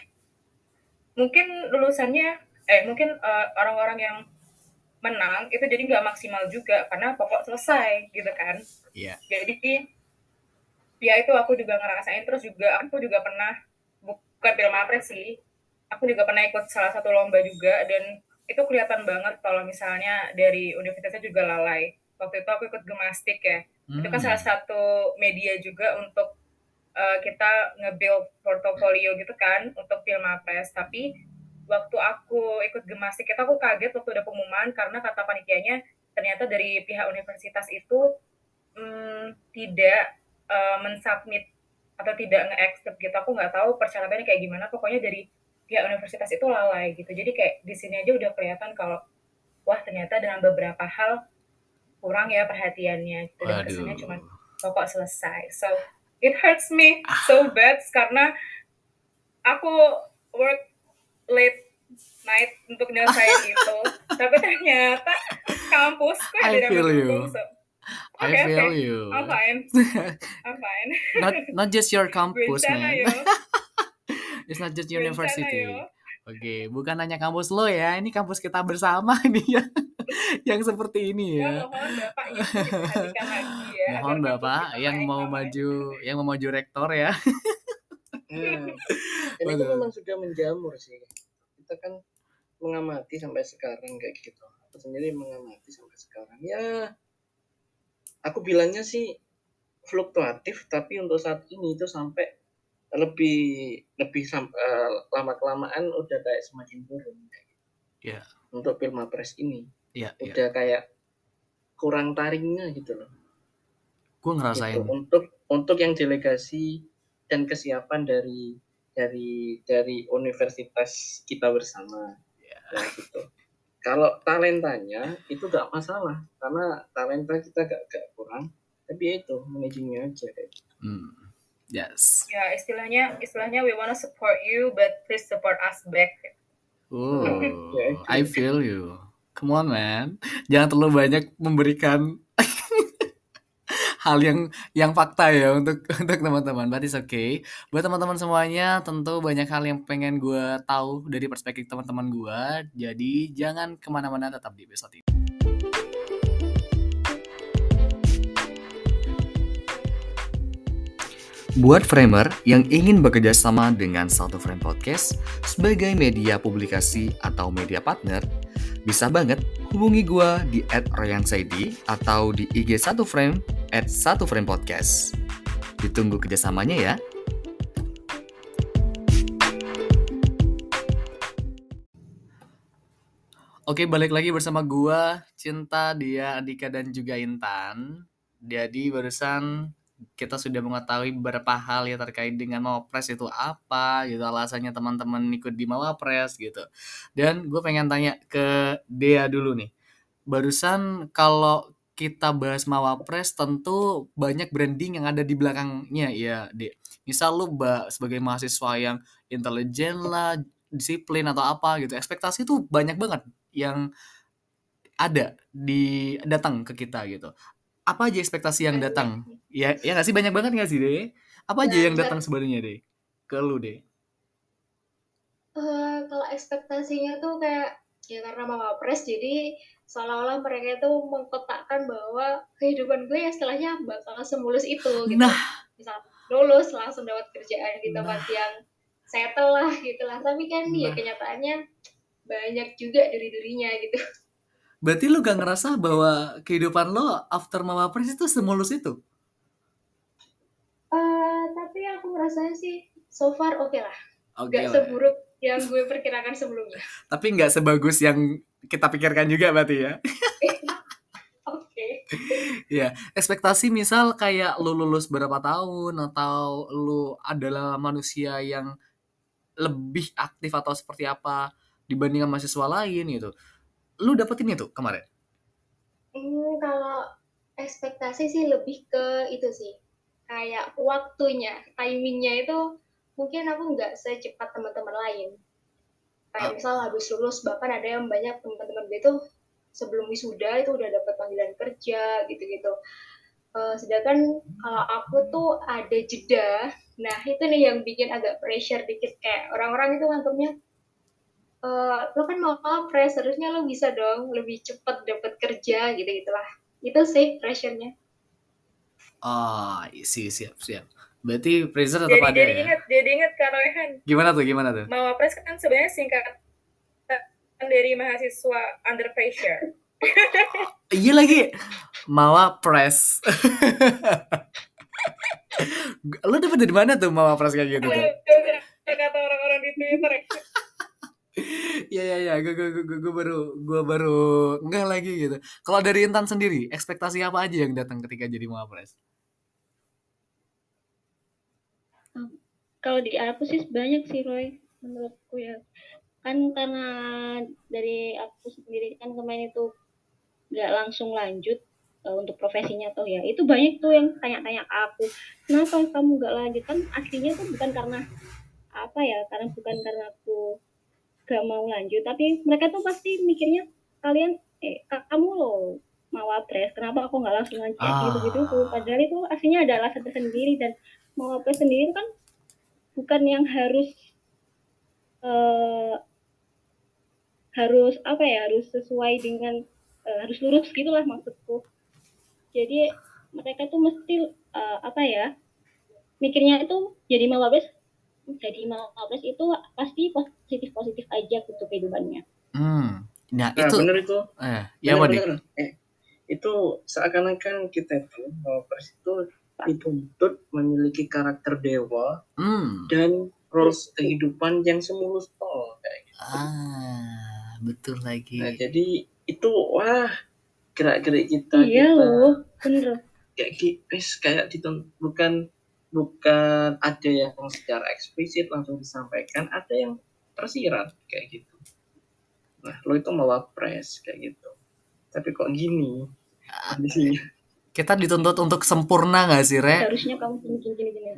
Speaker 2: mungkin lulusannya eh mungkin uh, orang-orang yang menang itu jadi nggak maksimal juga karena pokok selesai gitu kan
Speaker 1: yeah.
Speaker 2: jadi ya itu aku juga ngerasain terus juga aku juga pernah bukan film apa sih aku juga pernah ikut salah satu lomba juga dan itu kelihatan banget kalau misalnya dari universitasnya juga lalai waktu itu aku ikut gemastik ya hmm. itu kan hmm. salah satu media juga untuk uh, kita nge-build portofolio gitu kan untuk film Apres tapi waktu aku ikut gemastik itu aku kaget waktu ada pengumuman karena kata panitianya ternyata dari pihak universitas itu hmm, tidak uh, mensubmit atau tidak nge-accept gitu aku nggak tahu persyaratannya kayak gimana pokoknya dari pihak universitas itu lalai gitu jadi kayak di sini aja udah kelihatan kalau wah ternyata dengan beberapa hal kurang ya perhatiannya. Gitu dan kesannya cuma pokok selesai. So it hurts me so bad karena aku work late night untuk nyelesain itu. Tapi ternyata kampus
Speaker 1: I feel you. so, okay, I feel
Speaker 2: okay.
Speaker 1: you.
Speaker 2: I'm fine. I'm fine.
Speaker 1: Not not just your campus man. it's not just university. Oke, okay, bukan hanya kampus lo ya, ini kampus kita bersama nih ya, yang seperti ini ya.
Speaker 2: mohon bapak lagi ya.
Speaker 1: Mohon bapak yang mau maju, yang mau maju rektor ya.
Speaker 5: hmm. Ini itu memang sudah menjamur sih. Kita kan mengamati sampai sekarang kayak gitu. Aku sendiri mengamati sampai sekarang. Ya, aku bilangnya sih fluktuatif, tapi untuk saat ini itu sampai lebih lebih uh, lama kelamaan udah kayak semakin turun gitu.
Speaker 1: Yeah.
Speaker 5: Untuk Pilmapres ini.
Speaker 1: Yeah,
Speaker 5: iya. udah yeah. kayak kurang taringnya gitu loh.
Speaker 1: Gue ngerasain. Gitu.
Speaker 5: Untuk untuk yang delegasi dan kesiapan dari dari dari universitas kita bersama. Yeah. Ya gitu. Kalau talentanya itu gak masalah karena talenta kita gak, gak kurang, tapi itu managingnya aja kayak gitu.
Speaker 1: Hmm Yes.
Speaker 2: Ya istilahnya istilahnya we wanna support you but please support us back.
Speaker 1: Oh, I feel you. Come on man, jangan terlalu banyak memberikan hal yang yang fakta ya untuk untuk teman-teman. Berarti oke. Okay. Buat teman-teman semuanya, tentu banyak hal yang pengen gue tahu dari perspektif teman-teman gue. Jadi jangan ke mana-mana, tetap di episode ini. Buat framer yang ingin bekerja sama dengan Satu Frame Podcast sebagai media publikasi atau media partner, bisa banget hubungi gue di @royansaidi atau di IG Satu Frame at Satu Frame Podcast. Ditunggu kerjasamanya ya. Oke, balik lagi bersama gue, Cinta, Dia, Adika, dan juga Intan. Jadi barusan kita sudah mengetahui beberapa hal ya terkait dengan Mawapres itu apa gitu alasannya teman-teman ikut di Mawapres gitu. Dan gue pengen tanya ke Dea dulu nih. Barusan kalau kita bahas Mawapres tentu banyak branding yang ada di belakangnya ya De misal lu sebagai mahasiswa yang intelijen lah disiplin atau apa gitu ekspektasi tuh banyak banget yang ada di datang ke kita gitu apa aja ekspektasi yang datang? Ya, ya nggak sih banyak banget nggak sih deh? Apa aja yang datang sebenarnya deh ke lu deh?
Speaker 4: Uh, kalau ekspektasinya tuh kayak ya karena mama pres jadi seolah-olah mereka itu mengkotakkan bahwa kehidupan gue ya setelahnya bakal semulus itu gitu.
Speaker 1: Nah,
Speaker 4: misal lulus langsung dapat kerjaan di tempat nah. yang settle lah gitu lah. Tapi kan ya nah. ya kenyataannya banyak juga dari dirinya gitu.
Speaker 1: Berarti lu gak ngerasa bahwa kehidupan lo after Mama Pres itu semulus itu?
Speaker 4: Uh, tapi aku ngerasanya sih so far oke okay lah. Okay gak lah. seburuk yang gue perkirakan sebelumnya.
Speaker 1: tapi gak sebagus yang kita pikirkan juga berarti ya?
Speaker 4: Oke.
Speaker 1: ya, ekspektasi misal kayak lu lulus berapa tahun atau lu adalah manusia yang lebih aktif atau seperti apa dibandingkan mahasiswa lain gitu lu dapetin itu kemarin?
Speaker 4: Hmm, kalau ekspektasi sih lebih ke itu sih kayak waktunya, timingnya itu mungkin aku nggak secepat teman-teman lain. Kayak oh. misal habis lulus bahkan ada yang banyak teman-teman gue itu sebelum wisuda itu udah dapat panggilan kerja gitu-gitu. Uh, sedangkan kalau aku tuh ada jeda, nah itu nih yang bikin agak pressure dikit kayak orang-orang itu nganggapnya uh, lo kan mau fresh harusnya lo bisa dong lebih cepat dapat kerja gitu gitulah. Itu sih pressure-nya.
Speaker 1: Oh sih siap siap. Berarti pressure tetap
Speaker 2: jadi,
Speaker 1: ada
Speaker 2: jadi
Speaker 1: ya?
Speaker 2: ingat jadi ingat Kak Royhan.
Speaker 1: Gimana tuh gimana tuh?
Speaker 2: Mau press kan sebenarnya singkat dari mahasiswa under pressure.
Speaker 1: Iya lagi. Mawa Press. lo dapet dari mana tuh Mawa Press kayak gitu tuh?
Speaker 2: Kata orang-orang di Twitter.
Speaker 1: Iya iya iya, gue gue gue gue baru gue baru enggak lagi gitu. Kalau dari Intan sendiri, ekspektasi apa aja yang datang ketika jadi Mawapres?
Speaker 3: Kalau di aku sih banyak sih Roy, menurutku ya. Kan karena dari aku sendiri kan kemarin itu nggak langsung lanjut uh, untuk profesinya tuh ya. Itu banyak tuh yang tanya-tanya aku, kenapa kamu nggak lanjut? Kan aslinya tuh bukan karena apa ya, karena bukan karena aku gak mau lanjut. Tapi mereka tuh pasti mikirnya kalian eh kamu loh mau apres kenapa aku nggak langsung lanjut? Ah. gitu gitu. Tuh padahal itu aslinya ada alasan tersendiri dan mau apres sendiri kan bukan yang harus uh, harus apa ya harus sesuai dengan uh, harus lurus gitulah maksudku. Jadi mereka tuh mesti uh, apa ya mikirnya itu jadi mau apres jadi malapres itu pasti positif positif aja untuk kehidupannya.
Speaker 1: Hmm. Nah,
Speaker 5: nah
Speaker 1: itu
Speaker 5: benar itu.
Speaker 1: Eh, ya bener,
Speaker 5: Eh, itu seakan-akan kita itu malapres itu dituntut memiliki karakter dewa
Speaker 1: hmm.
Speaker 5: dan rules kehidupan yang semulus tol kayak gitu.
Speaker 1: Ah, betul lagi.
Speaker 5: Nah, jadi itu wah gerak-gerik kita
Speaker 3: iya kita, loh bener
Speaker 5: kayak guys kayak dituntut bukan bukan ada yang secara eksplisit langsung disampaikan, ada yang tersirat kayak gitu. Nah, lo itu mau press kayak gitu. Tapi kok gini? Kondisinya.
Speaker 1: Kita dituntut untuk sempurna gak sih, Re?
Speaker 3: Harusnya kamu gini-gini.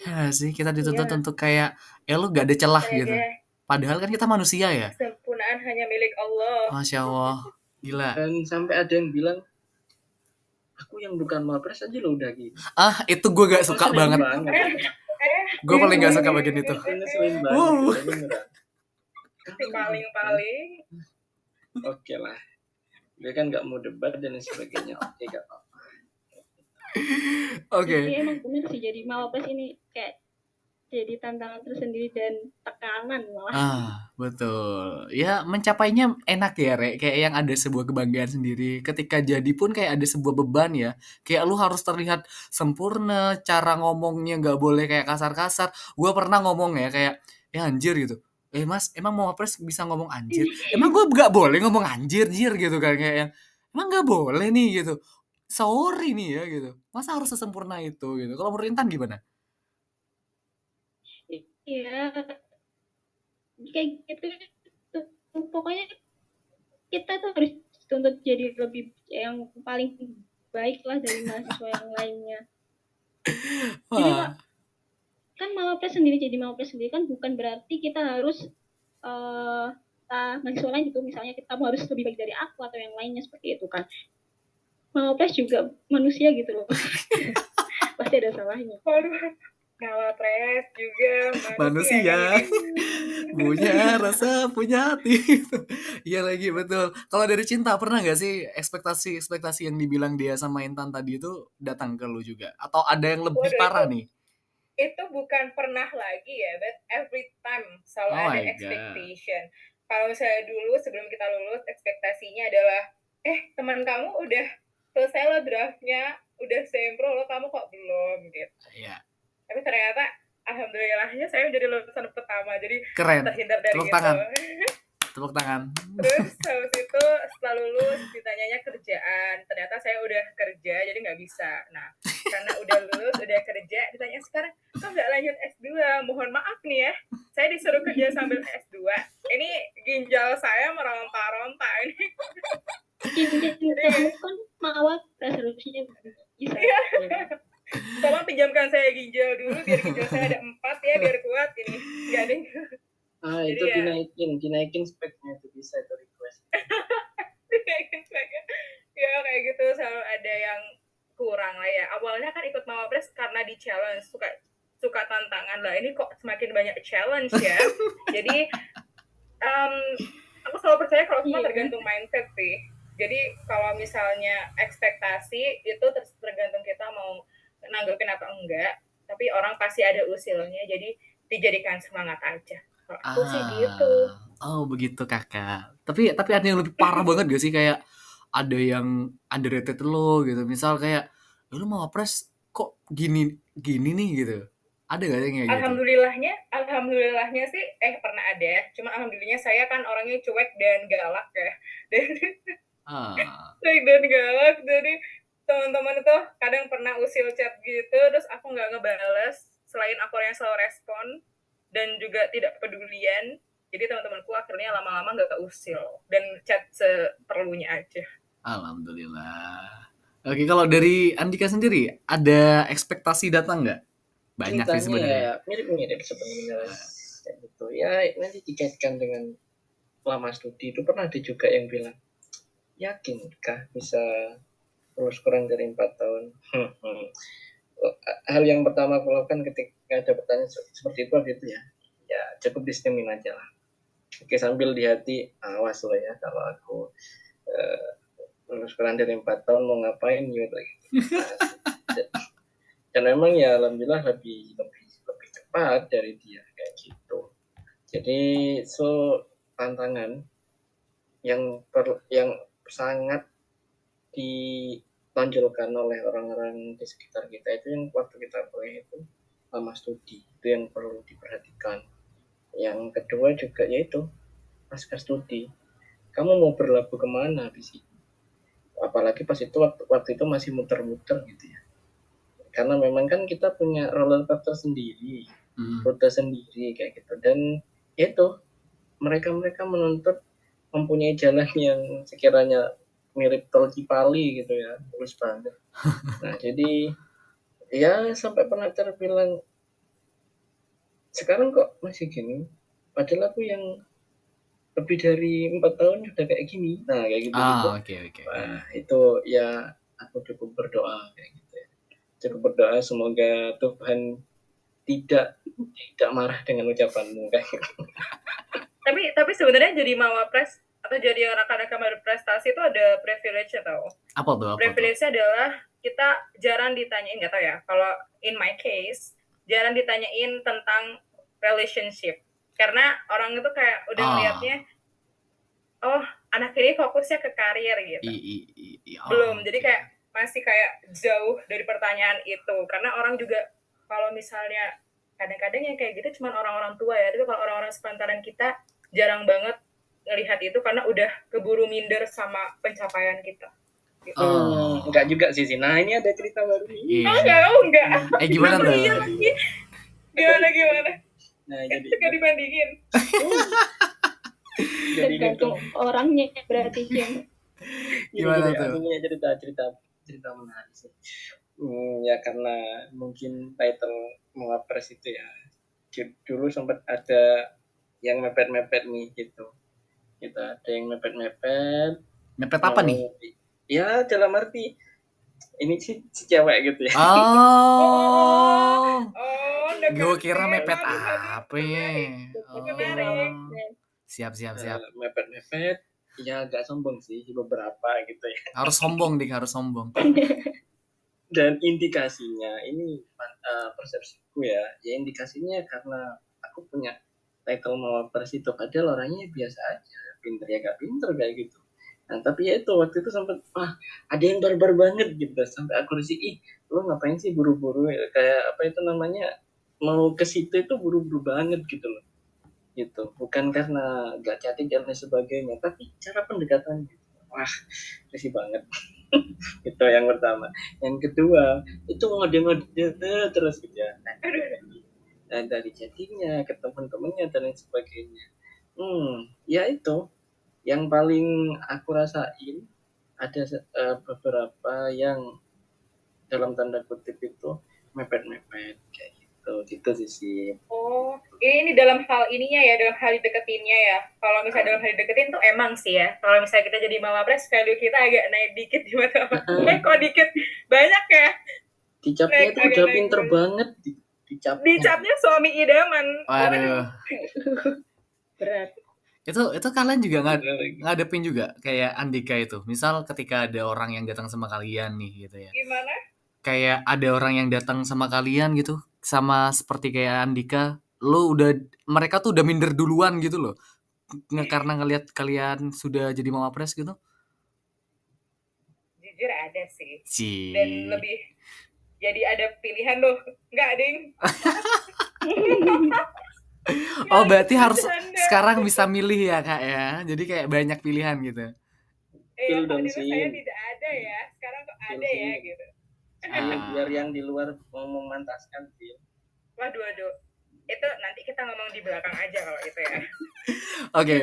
Speaker 1: Ya sih, kita dituntut ya. untuk kayak, ya lu gak ada celah ya, gitu. Ya. Padahal kan kita manusia ya.
Speaker 2: Sempurnaan hanya milik Allah.
Speaker 1: Masya Allah. Gila.
Speaker 5: Dan sampai ada yang bilang, aku yang bukan mapres aja lo udah gitu.
Speaker 1: Ah itu gue gak suka
Speaker 5: Ngeselin
Speaker 1: banget.
Speaker 5: banget.
Speaker 2: Eh,
Speaker 1: gue paling gak suka bagian itu. Wow.
Speaker 2: si paling-paling.
Speaker 5: oke lah. Dia kan nggak mau debat dan sebagainya. Oke gak apa-apa.
Speaker 1: Oke.
Speaker 3: Jadi emang bener sih jadi mawapres ini kayak jadi tantangan tersendiri dan tekanan malah.
Speaker 1: Ah, betul. Ya, mencapainya enak ya, Rek. Kayak yang ada sebuah kebanggaan sendiri. Ketika jadi pun kayak ada sebuah beban ya. Kayak lu harus terlihat sempurna, cara ngomongnya nggak boleh kayak kasar-kasar. Gua pernah ngomong ya kayak, ya anjir gitu. Eh mas, emang mau pres bisa ngomong anjir? Emang gue nggak boleh ngomong anjir, jir gitu kan. Kayak yang, emang nggak boleh nih gitu. Sorry nih ya gitu. Masa harus sesempurna itu gitu. Kalau menurut Intan gimana?
Speaker 3: Iya. Kayak gitu. Pokoknya kita tuh harus tuntut jadi lebih yang paling baik lah dari mahasiswa yang lainnya. Jadi,
Speaker 1: Wah,
Speaker 3: Kan mawapres sendiri jadi mawapres sendiri kan bukan berarti kita harus eh uh, mahasiswa lain gitu misalnya kita harus lebih baik dari aku atau yang lainnya seperti itu kan. Mawapres juga manusia gitu loh. Pasti ada salahnya.
Speaker 2: Waduh, Nawapres juga
Speaker 1: Manusia. punya rasa punya hati iya lagi betul kalau dari cinta pernah nggak sih ekspektasi ekspektasi yang dibilang dia sama Intan tadi itu datang ke lu juga atau ada yang lebih
Speaker 2: Waduh,
Speaker 1: parah
Speaker 2: itu-
Speaker 1: nih
Speaker 2: itu bukan pernah lagi ya, but every time selalu
Speaker 1: Oh
Speaker 2: ada
Speaker 1: God.
Speaker 2: expectation. Kalau misalnya dulu sebelum kita lulus ekspektasinya adalah, eh teman kamu udah selesai lo draftnya, udah sempro lo kamu kok belum gitu.
Speaker 1: Iya
Speaker 2: Tapi ternyata alhamdulillahnya saya menjadi lulusan pertama, jadi
Speaker 1: keren
Speaker 2: terhindar dari
Speaker 1: Tepuk
Speaker 2: itu.
Speaker 1: tangan. tepuk tangan
Speaker 2: Terus habis itu setelah lulus ditanyanya kerjaan, ternyata saya udah kerja jadi nggak bisa. Nah karena udah lulus udah kerja ditanya sekarang kok nggak lanjut S2 mohon maaf nih ya saya disuruh kerja sambil S2 ini ginjal saya meronta-ronta ini
Speaker 3: Jadi kamu kan mawapres harusnya bisa.
Speaker 2: Iya. Tolong pinjamkan saya ginjal dulu biar ginjal saya ada empat ya biar kuat ini. Nggak deh
Speaker 5: ah
Speaker 2: Jadi
Speaker 5: itu
Speaker 2: ya-
Speaker 5: dinaikin dinaikin speknya itu bisa itu request.
Speaker 2: Ya kayak gitu selalu ada yang kurang lah ya. Awalnya kan ikut mawapres karena di challenge suka suka tantangan. Lah ini kok semakin banyak challenge ya? Jadi em, aku selalu percaya kalau semua
Speaker 3: Iya.
Speaker 2: tergantung mindset sih. Jadi kalau misalnya ekspektasi itu ter- tergantung kita mau nanggepin apa enggak tapi orang pasti ada usilnya jadi dijadikan semangat aja. Kalau aku sih gitu.
Speaker 1: Oh begitu kakak. Tapi tapi ada yang lebih parah banget gak sih? Kayak ada yang underrated lo gitu. Misal kayak "Ya lu mau pres kok gini gini nih? gitu. Ada gak yang kayak gitu?
Speaker 2: Alhamdulillahnya, alhamdulillahnya sih, eh pernah ada. Cuma alhamdulillahnya saya kan orangnya cuek dan galak ya. Dan
Speaker 1: ah.
Speaker 2: Cuek dan galak, jadi teman-teman itu kadang pernah usil chat gitu, terus aku nggak ngebales. Selain aku yang selalu respon dan juga tidak pedulian, jadi teman-temanku akhirnya lama-lama nggak usil dan chat seperlunya aja.
Speaker 1: Alhamdulillah. Oke, kalau dari Andika sendiri, ada ekspektasi datang nggak? Banyak sih sebenarnya.
Speaker 5: ya mirip-mirip sebenarnya kayak gitu ya nanti dikaitkan dengan lama studi itu pernah ada juga yang bilang yakinkah bisa lulus kurang dari empat tahun. Hal yang pertama aku lakukan ketika ada pertanyaan se- seperti itu gitu ya. Ya cukup disemin aja lah. Oke sambil di hati awas lo ya kalau aku lulus kurang dari empat tahun mau ngapain gitu. Gitu Nah, dan memang ya alhamdulillah lebih lebih lebih cepat dari dia kayak gitu. Jadi so tantangan yang per, yang sangat ditonjolkan oleh orang-orang di sekitar kita itu yang waktu kita kuliah itu lama studi itu yang perlu diperhatikan. Yang kedua juga yaitu pasca studi. Kamu mau berlabuh ke mana di sini apalagi pas itu waktu, waktu itu masih muter-muter gitu ya. Karena memang kan kita punya roller coaster sendiri
Speaker 1: Hmm.
Speaker 5: rute sendiri kayak gitu. Dan itu mereka-mereka menuntut mempunyai jalan yang sekiranya mirip tol Cipali gitu ya mulus banget nah jadi ya sampai pernah terbilang sekarang kok masih gini padahal aku yang lebih dari empat tahun sudah kayak gini nah kayak gitu gitu
Speaker 1: Ah, oke oke.
Speaker 5: Wah, itu ya aku cukup berdoa kayak gitu ya. Cukup berdoa semoga Tuhan tidak tidak marah dengan ucapanmu kayak gitu.
Speaker 2: Tapi tapi sebenarnya jadi mawapres atau jadi anak-anak yang berprestasi itu ada privilege tau.
Speaker 1: Apa tuh? Apa tuh?
Speaker 2: Privilege adalah kita jarang ditanyain nggak tahu ya. Kalau in my case jarang ditanyain tentang relationship karena orang itu kayak udah
Speaker 1: Ah.
Speaker 2: melihatnya oh anak ini fokusnya ke karir gitu.
Speaker 1: I, i, i, i- oh,
Speaker 2: belum jadi kayak masih kayak jauh dari pertanyaan itu karena orang juga kalau misalnya kadang-kadang yang kayak gitu cuma orang-orang tua ya tapi kalau orang-orang sepantaran kita jarang banget ngelihat itu karena udah keburu minder sama pencapaian kita gitu.
Speaker 1: Oh.
Speaker 5: Enggak juga sih sih. Nah ini ada cerita baru nih.
Speaker 1: Iya.
Speaker 2: Oh enggak, oh enggak.
Speaker 1: Eh gimana tuh?
Speaker 2: iya lagi? Gimana gimana?
Speaker 5: Nah
Speaker 2: Kan
Speaker 5: jadi
Speaker 2: suka dibandingin.
Speaker 5: jadi ini
Speaker 3: tergantung orangnya berarti yang
Speaker 1: Gimana tuh?
Speaker 5: punya cerita cerita cerita menarik sih. Hmm, ya karena mungkin title mewapres itu ya dulu sempat ada yang mepet-mepet nih gitu. Gitu ada yang mepet-mepet.
Speaker 1: Mepet apa nih?
Speaker 5: mau- Ya dalam arti ini sih si cewek gitu ya.
Speaker 1: Oh.
Speaker 2: Oh,
Speaker 1: Gue kira mepet apa ya? Oh. Siap, siap, siap.
Speaker 5: Eh, mepet-mepet. Ya agak sombong sih beberapa gitu ya.
Speaker 1: Harus sombong dik, harus sombong.
Speaker 5: dan indikasinya ini uh, persepsiku ya ya indikasinya karena aku punya title mawapres itu. Padahal orangnya biasa aja pinter ya gak pinter kayak gitu. Nah tapi ya itu waktu itu sempat wah ada yang barbar banget gitu. Sampai aku risih ih lo ngapain sih buru-buru ya? kayak apa itu namanya mau ke situ itu buru-buru banget gitu loh. Gitu. Bukan karena gak cantik dan lain sebagainya tapi cara pendekatan gitu. wah risih banget. Itu yang pertama. Yang kedua itu ngode-ngode terus gitu ya nah, dari chattingnya ke teman-temannya dan lain sebagainya hmm ya itu yang paling aku rasain ada eh, beberapa yang dalam tanda kutip itu mepet-mepet kayak gitu gitu sih sih
Speaker 2: Oh, ini dalam hal ininya ya, dalam hal dideketinnya ya. Kalau misalnya dalam hal dideketin tuh emang sih ya. Kalau misalnya kita jadi mawapres, value kita agak naik dikit di mata. Eh, kok dikit? Banyak ya.
Speaker 5: dicapnya itu udah pinter banget di, dicapnya
Speaker 2: suami idaman.
Speaker 1: Waduh.
Speaker 3: berat
Speaker 1: Itu itu kalian juga nggak ngadepin juga kayak Andika itu. Misal ketika ada orang yang datang sama kalian nih gitu ya.
Speaker 2: Gimana?
Speaker 1: Kayak ada orang yang datang sama kalian gitu, sama seperti kayak Andika, lo udah mereka tuh udah minder duluan gitu loh. Nge karena ngelihat kalian sudah jadi mawapres gitu.
Speaker 2: Jujur ada sih. Dan lebih jadi ada pilihan loh. Enggak, Ding.
Speaker 1: Oh, berarti harus sekarang bisa milih ya, Kak ya. Jadi kayak banyak pilihan gitu.
Speaker 2: Eh,
Speaker 5: Betul
Speaker 2: kalau
Speaker 5: dong,
Speaker 2: dulu saya tidak ada ya. Sekarang kok ada ya gitu.
Speaker 1: Ah.
Speaker 5: biar yang di luar mau memantaskan sih
Speaker 2: Waduh, waduh. Itu nanti kita ngomong di belakang aja kalau itu ya.
Speaker 1: Oke,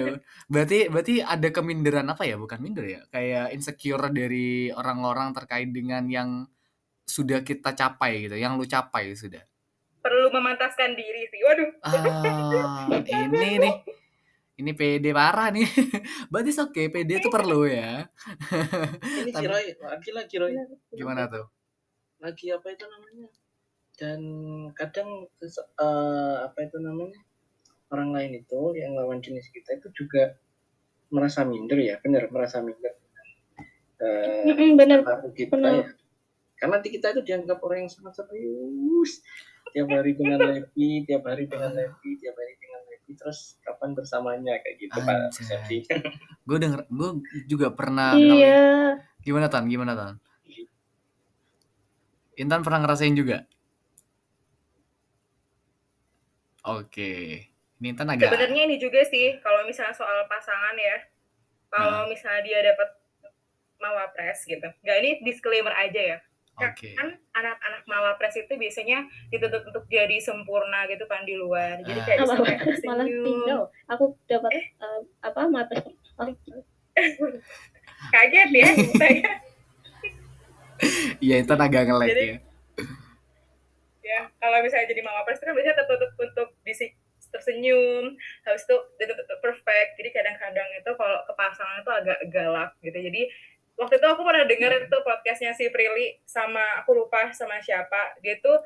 Speaker 1: berarti berarti ada keminderan apa ya? Bukan minder ya, kayak insecure dari orang-orang terkait dengan yang sudah kita capai gitu, yang lu capai sudah.
Speaker 2: Perlu memantaskan diri sih. Waduh.
Speaker 1: Ah, ini nih, ini PD parah nih. Berarti oke, PD itu perlu ya.
Speaker 5: ini
Speaker 1: Tapi-
Speaker 5: Roy lagi lagi Roy
Speaker 1: Gimana tuh?
Speaker 5: lagi apa itu namanya dan kadang eh, apa itu namanya orang lain itu yang lawan jenis kita itu juga merasa minder ya benar merasa minder Eh,
Speaker 3: Mm-mm, bener
Speaker 5: baru kita
Speaker 3: Benar.
Speaker 5: ya karena nanti kita itu dianggap orang yang sangat serius tiap hari dengan Levi tiap hari dengan Levi tiap hari dengan Levi terus kapan bersamanya kayak gitu pak
Speaker 1: Anjay.
Speaker 5: persepsi
Speaker 1: Gue denger, gue juga pernah ngalamin-
Speaker 3: iya
Speaker 1: Gimana tan? Gimana tan? Intan pernah ngerasain juga? Oke, ini Intan agak.
Speaker 2: Sebenarnya ini juga sih kalau misalnya soal pasangan ya. Kalau misalnya dia dapat mawapres gitu. Enggak ini disclaimer aja ya.
Speaker 1: Oke.
Speaker 2: Kan anak-anak mawapres itu biasanya dituntut untuk jadi sempurna gitu kan di luar. Jadi
Speaker 1: Ah.
Speaker 2: kayak kayak
Speaker 3: malah
Speaker 2: tersenyum.
Speaker 3: tinggal aku dapat
Speaker 2: Eh.
Speaker 3: eh, apa mata
Speaker 2: Kaget ya saya.
Speaker 1: Iya, Intan agak nge-lag
Speaker 2: Jadi-
Speaker 1: ya.
Speaker 2: ya kalau misalnya jadi mawapres itu kan biasanya tertutup untuk disi tersenyum habis itu dituntut perfect jadi kadang-kadang itu kalau ke pasangan itu agak galak gitu jadi waktu itu aku pernah denger itu podcastnya si Prilly sama aku lupa sama siapa. Dia tuh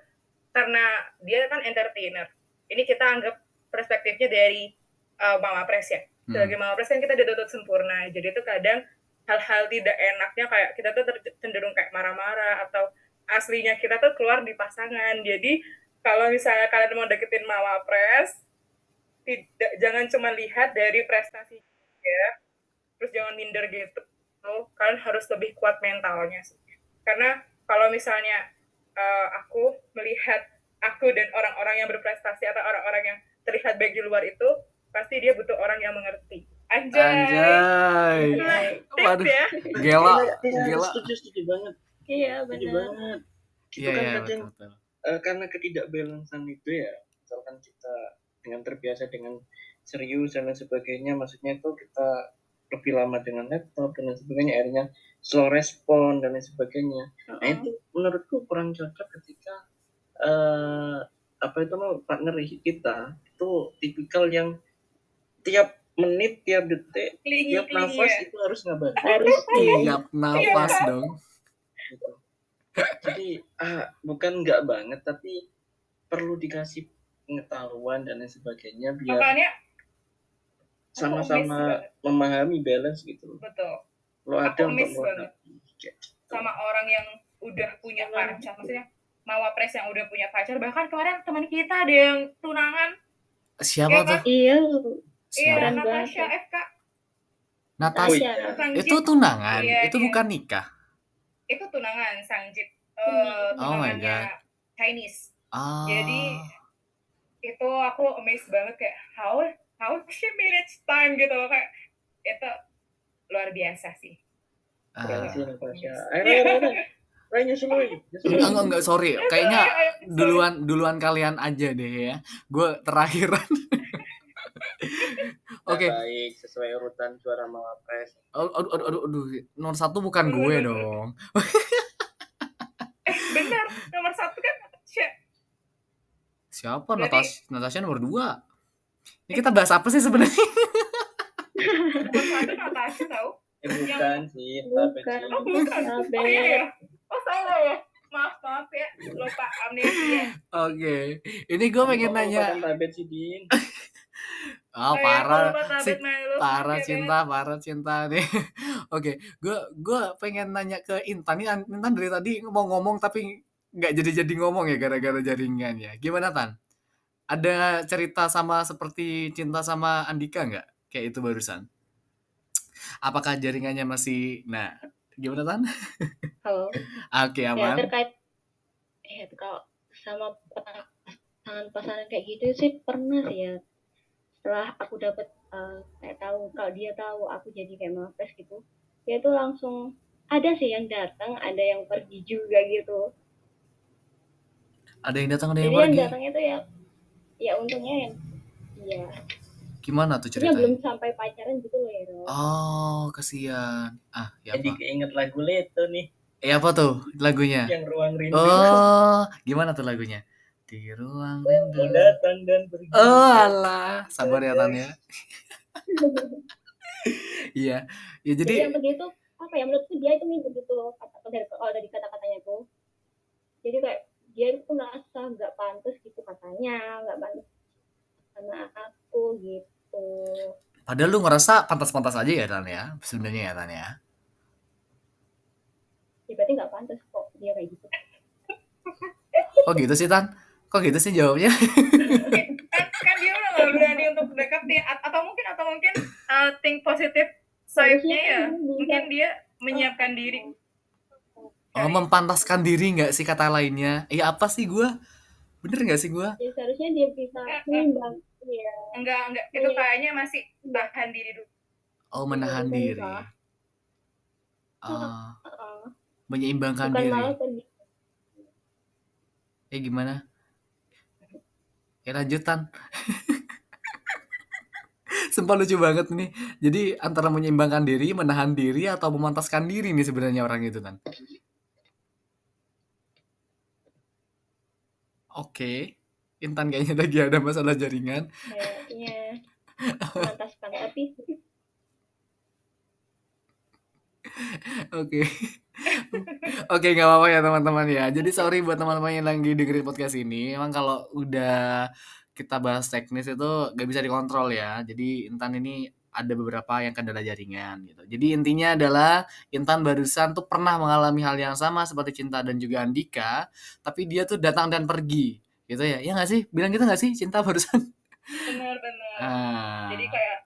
Speaker 2: karena dia kan entertainer. Ini kita anggap perspektifnya dari uh, Mama Pres ya.
Speaker 1: Hmm.
Speaker 2: sebagai Mama Pres kan kita dituntut sempurna. Jadi itu kadang hal-hal tidak enaknya kayak kita tuh cenderung kayak marah-marah atau aslinya kita tuh keluar di pasangan. Jadi kalau misalnya kalian mau deketin Mama Pres tidak jangan cuma lihat dari prestasi ya terus jangan minder gitu kalian harus lebih kuat mentalnya sih karena kalau misalnya uh, aku melihat aku dan orang-orang yang berprestasi atau orang-orang yang terlihat baik di luar itu pasti dia butuh orang yang mengerti anjay,
Speaker 1: Anjay.
Speaker 2: Tips
Speaker 1: Waduh.
Speaker 2: ya
Speaker 1: Gela,
Speaker 5: Iya,
Speaker 1: gela.
Speaker 5: setuju setuju banget
Speaker 3: Iya
Speaker 5: setuju
Speaker 3: benar.
Speaker 5: banget itu
Speaker 1: Iya,
Speaker 5: kan
Speaker 1: iya,
Speaker 5: kadang
Speaker 1: betul, betul.
Speaker 5: eh, karena ketidakbalansan itu ya misalkan kita dengan terbiasa dengan serius dan lain sebagainya maksudnya itu kita lebih lama dengan laptop dan lain sebagainya akhirnya slow respon dan lain sebagainya nah itu menurutku kurang cocok ketika eh apa itu mau partner kita itu tipikal yang tiap menit tiap detik
Speaker 2: Klingi,
Speaker 5: tiap
Speaker 2: klingi
Speaker 5: nafas
Speaker 2: ya.
Speaker 5: itu harus ngabarin
Speaker 3: Harus
Speaker 1: Tiap nafas dong.
Speaker 5: gitu. Jadi ah, bukan nggak banget tapi perlu dikasih pengetahuan dan lain sebagainya biar
Speaker 2: makanya
Speaker 5: sama-sama memahami balance gitu.
Speaker 2: betul
Speaker 5: Lo ada
Speaker 2: Aku
Speaker 5: untuk
Speaker 2: miss
Speaker 5: lo gitu.
Speaker 2: sama orang yang udah punya pacar maksudnya Mama Pres yang udah punya pacar bahkan kemarin teman kita ada yang tunangan
Speaker 1: Siapa
Speaker 2: Iya,
Speaker 1: tuh?
Speaker 3: Iya.
Speaker 2: iya Natasha. FK
Speaker 1: Natasha.
Speaker 3: Tasya.
Speaker 2: Sang
Speaker 1: Itu tunangan,
Speaker 2: Iya,
Speaker 1: itu
Speaker 2: iya.
Speaker 1: bukan nikah.
Speaker 2: itu tunangan Sangjit eh
Speaker 1: Oh my
Speaker 2: tunangannya
Speaker 1: God.
Speaker 2: Chinese
Speaker 1: Ah.
Speaker 2: Jadi, itu aku amazed banget kayak how how she manage time gitu loh kayak itu luar biasa sih
Speaker 1: ah.
Speaker 5: Ayo. Ayo nyusul lagi. Nyusul lagi.
Speaker 1: Enggak, enggak, sorry. Kayaknya
Speaker 2: Ayo, ayo, sorry.
Speaker 1: duluan duluan kalian aja deh ya. Gue terakhiran. Oke.
Speaker 5: Baik, sesuai urutan juara Mawapres.
Speaker 1: Aduh, aduh, aduh, aduh, aduh. Nomor satu bukan gue dong.
Speaker 2: eh benar nomor satu kan
Speaker 1: Siapa? Natasha, Natasha nomor dua. Ini kita bahas apa sih sebenarnya?
Speaker 2: tahu
Speaker 5: Eh, bukan sih, tapi
Speaker 3: Bukan.
Speaker 5: sih.
Speaker 2: oh bukan oh iya ya oh salah ya maaf maaf ya lupa amnesia
Speaker 1: Oke. Ini gue pengen
Speaker 5: Oh,
Speaker 1: nanya.
Speaker 5: bukan Tabet sih, Din.
Speaker 1: Ah,
Speaker 2: Oh, iya,
Speaker 1: parah.
Speaker 2: tablet
Speaker 1: Si- parah cinta parah cinta nih oke gue gue pengen nanya ke Intan nih Intan dari tadi mau ngomong tapi nggak jadi jadi ngomong ya gara-gara jaringan ya gimana Tan ada cerita sama seperti cinta sama Andika nggak kayak itu barusan apakah jaringannya masih nah gimana Tan
Speaker 3: Halo.
Speaker 1: oke
Speaker 3: Ya
Speaker 1: aman
Speaker 3: terkait ya kalau sama pasangan-pasangan kayak gitu sih pernah sih ya. Setelah aku dapat eh, kayak tahu kalau dia tahu aku jadi kayak mapres gitu, dia tuh langsung ada sih yang datang, ada yang pergi juga gitu.
Speaker 1: ada yang datang ada
Speaker 3: Jadi
Speaker 1: yang
Speaker 3: yang
Speaker 1: pergi
Speaker 3: datangnya tuh ya ya untungnya ya
Speaker 1: gimana tuh
Speaker 3: dia belum
Speaker 1: ceritanya
Speaker 3: sampai pacaran gitu loh ya
Speaker 1: oh kesian ah ya
Speaker 5: Jadi
Speaker 1: apa
Speaker 5: keinget lagu Leto nih,
Speaker 1: eh apa tuh lagunya
Speaker 5: yang ruang rindu.
Speaker 1: Oh, gimana tuh lagunya? Di ruang rindu.
Speaker 5: Datang dan pergi.
Speaker 1: Oh, alah. Sabar ya, Tan ya. Iya. Ya
Speaker 3: jadi
Speaker 1: jadi
Speaker 3: yang begitu apa ya menurutku dia itu mirip gitu loh kata dari kalau dari kata-katanya tuh jadi kayak dia itu merasa nggak pantas katanya nggak pantas sama aku gitu
Speaker 1: padahal lu ngerasa pantas-pantas aja ya, Tan ya. Sebenarnya ya, Tan ya.
Speaker 3: ya berarti nggak pantas kok dia kayak gitu
Speaker 1: Kok gitu sih, Tan? Kok gitu sih jawabnya?
Speaker 2: kan, kan dia udah gak berani untuk deketin A- atau mungkin atau mungkin uh, think positive side-nya ya
Speaker 3: Harusnya kan
Speaker 2: mungkin dia menyiapkan diri
Speaker 1: Oh, mempantaskan diri nggak sih kata lainnya? Iya apa sih gua? Bener nggak sih gua?
Speaker 3: ya seharusnya dia bisa menimbang ya
Speaker 2: enggak enggak itu
Speaker 3: Iya.
Speaker 2: kayaknya masih tahan diri dulu
Speaker 1: Oh, menahan
Speaker 3: Iya,
Speaker 1: diri. Oh,
Speaker 3: Heeh.
Speaker 1: menyeimbangkan
Speaker 3: bukan
Speaker 1: diri.
Speaker 3: malah
Speaker 1: Eh gimana? Ya lanjutan. Sumpah lucu banget nih. Jadi antara menyeimbangkan diri, menahan diri, atau memantaskan diri nih sebenarnya orang itu kan. Oke. Intan kayaknya lagi ada masalah jaringan.
Speaker 3: kayaknya menantaskan tapi
Speaker 1: Oke. Oke, nggak apa-apa ya teman-teman ya. Jadi sorry buat teman-teman yang lagi dengerin podcast ini. Emang kalau udah kita bahas teknis itu nggak bisa dikontrol ya. Jadi Intan ini ada beberapa yang kendala jaringan gitu. Jadi intinya adalah Intan barusan tuh pernah mengalami hal yang sama seperti Cinta dan juga Andika, tapi dia tuh datang dan pergi gitu ya. Ya nggak sih? Bilang gitu nggak sih Cinta barusan?
Speaker 2: Bener-bener.
Speaker 1: Ah.
Speaker 2: Jadi kayak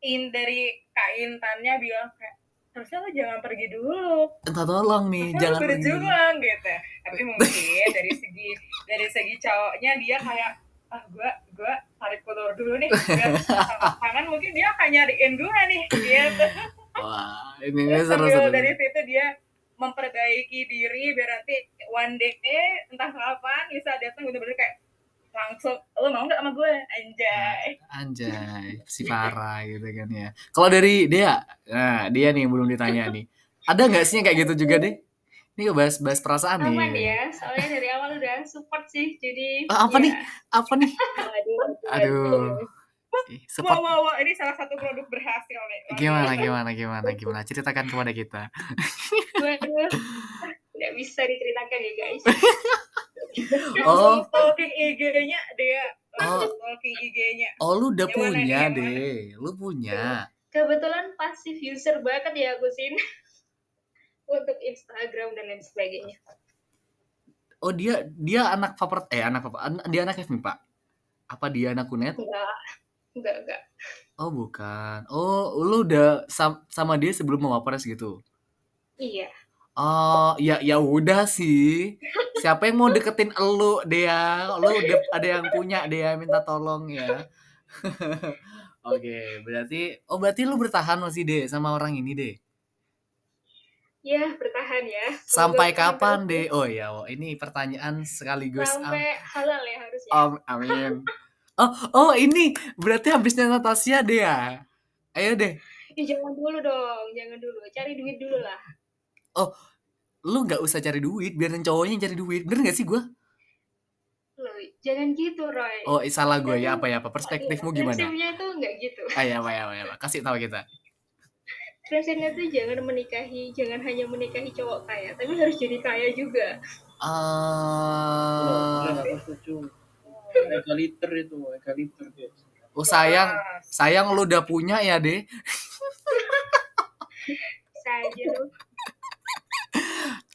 Speaker 2: in dari Kak Intannya bilang kayak harusnya lo jangan pergi dulu.
Speaker 1: Entah tolong nih,
Speaker 2: Harusnya
Speaker 1: jangan
Speaker 2: lo
Speaker 1: pergi.
Speaker 2: berjuang gitu. Tapi mungkin dari segi dari segi cowoknya dia kayak ah gua gua tarik ulur dulu nih tangan mungkin dia akan nyariin gua nih gitu.
Speaker 1: Wah, ini seru
Speaker 2: dari situ dia memperbaiki diri biar nanti one day entah kapan bisa datang bener-bener kayak langsung lo mau nggak sama gue anjay
Speaker 1: Anjay, si parah gitu kan ya. Kalau dari dia, nah dia nih belum ditanya nih. Ada nggak sih kayak gitu juga deh? Ini bahas bahas perasaan nih.
Speaker 4: aman ya soalnya dari awal udah support sih jadi
Speaker 1: Ah, apa
Speaker 4: ya.
Speaker 1: nih? Apa nih?
Speaker 3: Aduh,
Speaker 1: Aduh. Support
Speaker 2: wah, wah, ini salah satu produk berhasil nih.
Speaker 1: gimana gimana gimana gimana ceritakan kepada kita.
Speaker 4: Waduh, nggak bisa diceritakan ya guys
Speaker 1: Oh.
Speaker 2: Stalking IG-nya dia.
Speaker 1: Oh.
Speaker 2: Stalking IG-nya.
Speaker 1: Oh, lu udah
Speaker 2: Yang mana nih,
Speaker 1: punya deh. Lu punya.
Speaker 4: kebetulan pasif user banget ya aku sin untuk Instagram dan lain sebagainya
Speaker 1: Oh, dia dia anak favorit eh anak favorit. Dia anak FMI, Pak. Apa dia anak Kunet?
Speaker 4: enggak enggak enggak
Speaker 1: Oh, bukan. Oh, lu udah sam- sama dia sebelum mau wapres gitu.
Speaker 4: iya
Speaker 1: Oh, ya ya udah sih. Siapa yang mau deketin elu dia? Lu udah ada yang punya dia minta tolong ya. Oke, berarti oh berarti lu bertahan masih deh sama orang ini deh.
Speaker 4: Ya bertahan ya Semoga
Speaker 1: Sampai kapan deh? Oh ya, oh, ini pertanyaan sekaligus am-
Speaker 4: sampai halal ya harusnya
Speaker 1: am- amin. Oh, oh ini berarti habisnya Natasha deh ya. Ayo deh,
Speaker 4: Ya, jangan dulu dong jangan dulu cari duit dulu lah
Speaker 1: lu nggak usah cari duit, biarin cowoknya yang cari duit. Bener gak sih?
Speaker 4: Loh, jangan gitu Roy
Speaker 1: Oh, salah gue ya apa ya apa? Perspektifmu gimana?
Speaker 4: prinsipnya tuh nggak gitu
Speaker 1: Ayo, ya, apa ya, apa? Kasih tahu kita.
Speaker 4: Prinsipnya tuh jangan menikahi jangan hanya menikahi cowok kaya tapi harus jadi kaya juga
Speaker 1: Ah,
Speaker 5: aku setuju. Egaliter itu, egaliter
Speaker 1: oh sayang,
Speaker 2: Wah,
Speaker 1: sayang lu udah punya ya deh.
Speaker 4: lu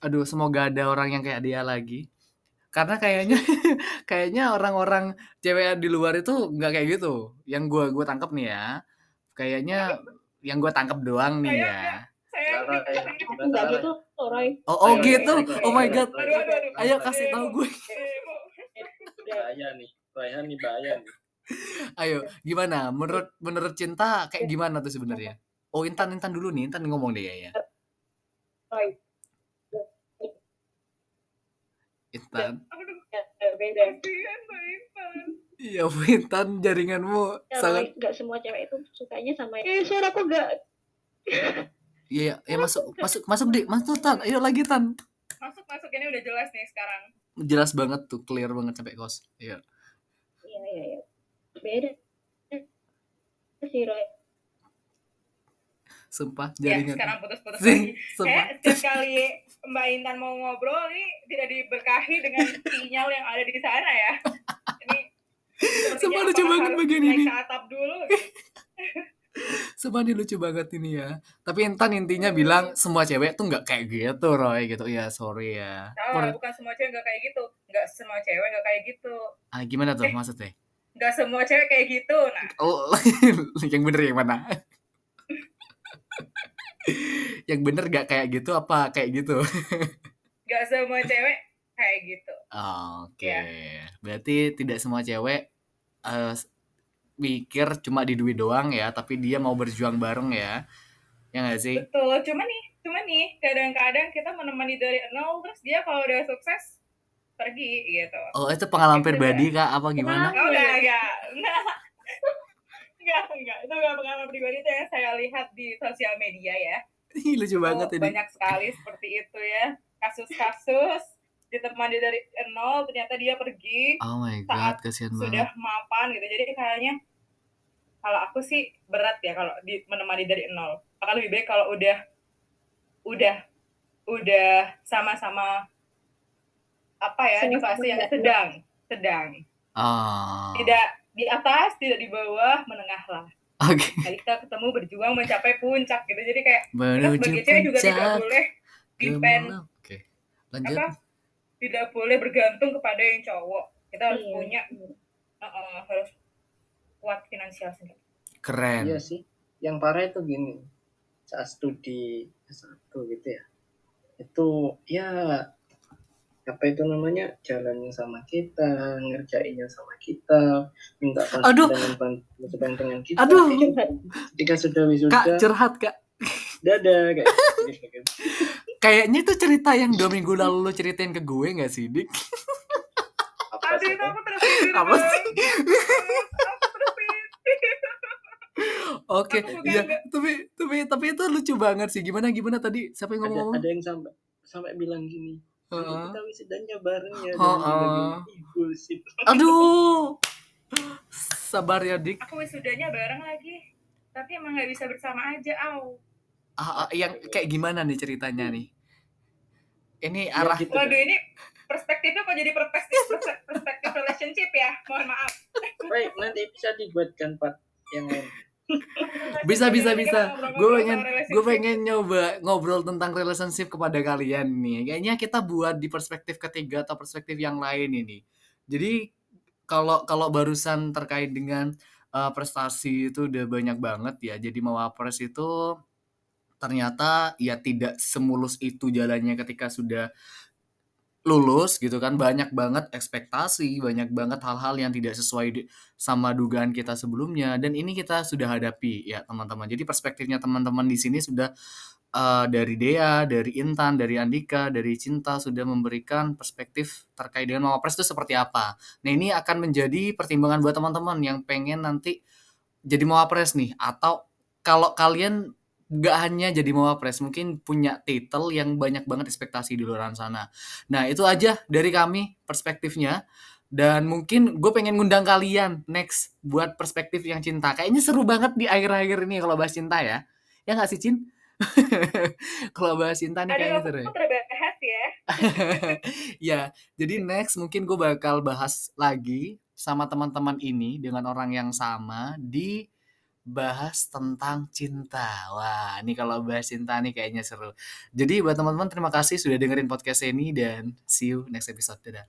Speaker 1: Aduh, semoga ada orang yang kayak dia lagi. Karena kayaknya, kayaknya orang-orang cewek di luar itu nggak kayak gitu. Yang gua gua tangkap nih ya, kayaknya yang gua tangkap doang nih ya.
Speaker 2: saya
Speaker 3: gitu Roy.
Speaker 1: Oh, oh
Speaker 5: Ayo,
Speaker 1: gitu. Oh my god. Ayo kasih tahu gue.
Speaker 5: Bahaya nih, bahaya nih, bahaya nih.
Speaker 1: Ayo, gimana? Menurut menurut cinta kayak gimana tuh sebenarnya? Oh, Intan Intan dulu nih, Intan ngomong deh ya.
Speaker 3: Roy.
Speaker 1: Intan.
Speaker 3: Ya, beda.
Speaker 2: Intan.
Speaker 1: Iya, Bu Intan jaringanmu
Speaker 3: Ya,
Speaker 1: sangat
Speaker 3: nggak semua cewek itu sukanya sama eh suara aku nggak
Speaker 1: Iya, ya masuk masuk masuk deh, masuk Tan. Ayo lagi Tan.
Speaker 2: Masuk, masuk. Ini udah jelas nih sekarang.
Speaker 1: Jelas banget tuh, clear banget sampai kos. Iya.
Speaker 3: iya iya iya beda sih Roy
Speaker 1: Sumpah
Speaker 2: Ya,
Speaker 1: jaringan.
Speaker 2: sekarang putus-putus lagi.
Speaker 1: sumpah.
Speaker 2: Kayak setiap kali Mbak Intan mau ngobrol nih tidak diberkahi dengan sinyal yang ada di sana ya.
Speaker 1: Sumpah lucu banget bagian
Speaker 2: naik
Speaker 1: ini.
Speaker 2: ke atap dulu.
Speaker 1: Sumpah ini lucu banget ini ya. Tapi Intan intinya bilang semua cewek tuh nggak kayak gitu, Roy gitu. Ya, sorry ya. Per-
Speaker 2: bukan semua cewek nggak kayak gitu. Nggak semua cewek nggak kayak gitu.
Speaker 1: ah, gimana tuh
Speaker 2: Eh.
Speaker 1: maksudnya?
Speaker 2: Nggak semua cewek kayak gitu. Nah,
Speaker 1: Oh, yang bener yang mana? yang bener gak kayak gitu apa kayak gitu?
Speaker 2: nggak semua cewek kayak gitu.
Speaker 1: Oke,
Speaker 2: Ya.
Speaker 1: berarti tidak semua cewek eh, mikir cuma di duit doang ya, tapi dia mau berjuang bareng ya, ya nggak sih?
Speaker 2: Betul. Cuma nih, cuma nih kadang-kadang kita menemani dari nol terus dia kalau udah sukses pergi gitu.
Speaker 1: Oh itu pengalaman
Speaker 2: Itu
Speaker 1: pribadi kak? Apa gimana?
Speaker 2: Oh, enggak, enggak, enggak. Enggak, enggak. Itu enggak pengalaman pribadi itu yang saya lihat di sosial media ya.
Speaker 1: Ih, lucu banget
Speaker 2: Oh,
Speaker 1: ini.
Speaker 2: banyak sekali seperti itu ya. Kasus-kasus ditemani dari nol ternyata dia pergi
Speaker 1: Oh my
Speaker 2: saat
Speaker 1: god, kasihan
Speaker 2: sudah
Speaker 1: banget.
Speaker 2: mapan gitu. Jadi kayaknya kalau aku sih berat ya kalau di, menemani dari nol. Akan lebih baik kalau udah udah udah sama-sama apa ya di fase yang sedang sedang
Speaker 1: Ah.
Speaker 2: tidak di atas tidak di bawah menengah lah
Speaker 1: Oke.
Speaker 2: Nah, kita ketemu berjuang mencapai puncak gitu jadi kayak kita
Speaker 1: Menuju
Speaker 2: sebagai cewek juga tidak boleh depend.
Speaker 1: Oke. Lanjut.
Speaker 2: apa tidak boleh bergantung kepada yang cowok kita harus
Speaker 3: Iya.
Speaker 2: punya uh, uh, harus kuat finansial sendiri
Speaker 1: Keren.
Speaker 5: Iya sih. Yang parah itu gini. Saat studi S1 gitu ya. Itu ya apa itu namanya jalannya sama kita, ngerjainnya sama kita, minta bantuan dengan kita.
Speaker 1: Aduh.
Speaker 5: Ketika sudah wisuda,
Speaker 1: Kak curhat kak.
Speaker 5: dadah kayak gitu.
Speaker 1: Kayaknya itu cerita yang dua minggu lalu lo ceritain ke gue gak sih, Dik?
Speaker 5: Apa
Speaker 2: aduh
Speaker 5: sih?
Speaker 2: itu aku terpikir
Speaker 1: Apa sih?
Speaker 2: aku terpikir
Speaker 1: Oke,
Speaker 2: bukan
Speaker 1: iya.
Speaker 2: nggak-
Speaker 1: Tapi tapi tapi itu lucu banget sih. Gimana gimana tadi? Siapa yang
Speaker 5: Ada,
Speaker 1: ngomong?
Speaker 5: ada yang sampai sampai bilang gini. "Nanti
Speaker 1: Heeh.
Speaker 5: Kita wisudanya bareng ya. "Ih, bullshit."
Speaker 1: Aduh. Sabar ya, Dik.
Speaker 2: aku wisudanya bareng lagi tapi emang nggak bisa bersama aja au
Speaker 1: Ah, ah, yang kayak gimana nih ceritanya nih? Ini
Speaker 5: Ya,
Speaker 1: arah
Speaker 5: gitu.
Speaker 2: waduh ini perspektifnya kok jadi perspektif perspektif relationship ya mohon maaf
Speaker 5: Baik, nanti bisa dibuatkan part yang lain.
Speaker 1: bisa bisa bisa. Gue pengen gue pengen nyoba ngobrol tentang relationship kepada kalian nih. Kayaknya kita buat di perspektif ketiga atau perspektif yang lain ini. Jadi kalau kalau barusan terkait dengan uh, prestasi itu udah banyak banget ya. Jadi mawapres itu ternyata ya tidak semulus itu jalannya ketika sudah lulus gitu kan. Banyak banget ekspektasi banyak banget hal-hal yang tidak sesuai sama dugaan kita sebelumnya. Dan ini kita sudah hadapi ya teman-teman. Jadi perspektifnya teman-teman di sini sudah uh, dari Dea dari Intan dari Andika dari Cinta sudah memberikan perspektif terkait dengan mawapres itu seperti apa. Nah ini akan menjadi pertimbangan buat teman-teman yang pengen nanti jadi mawapres nih. Atau kalau kalian nggak hanya jadi mawapres mungkin punya titel yang banyak banget ekspektasi di luar sana. Nah itu aja dari kami perspektifnya. Dan mungkin gue pengen ngundang kalian next buat perspektif yang cinta. Kayaknya seru banget di akhir-akhir ini kalau bahas cinta ya. Ya nggak sih Cin? Kalau bahas cinta nih kayaknya seru ya.
Speaker 2: terbahas ya.
Speaker 1: Ya, jadi next mungkin gue bakal bahas lagi sama teman-teman ini dengan orang yang sama di bahas tentang cinta. Wah, ini kalau bahas cinta nih kayaknya seru. Jadi buat teman-teman terima kasih sudah dengerin podcast ini dan see you next episode. Dadah.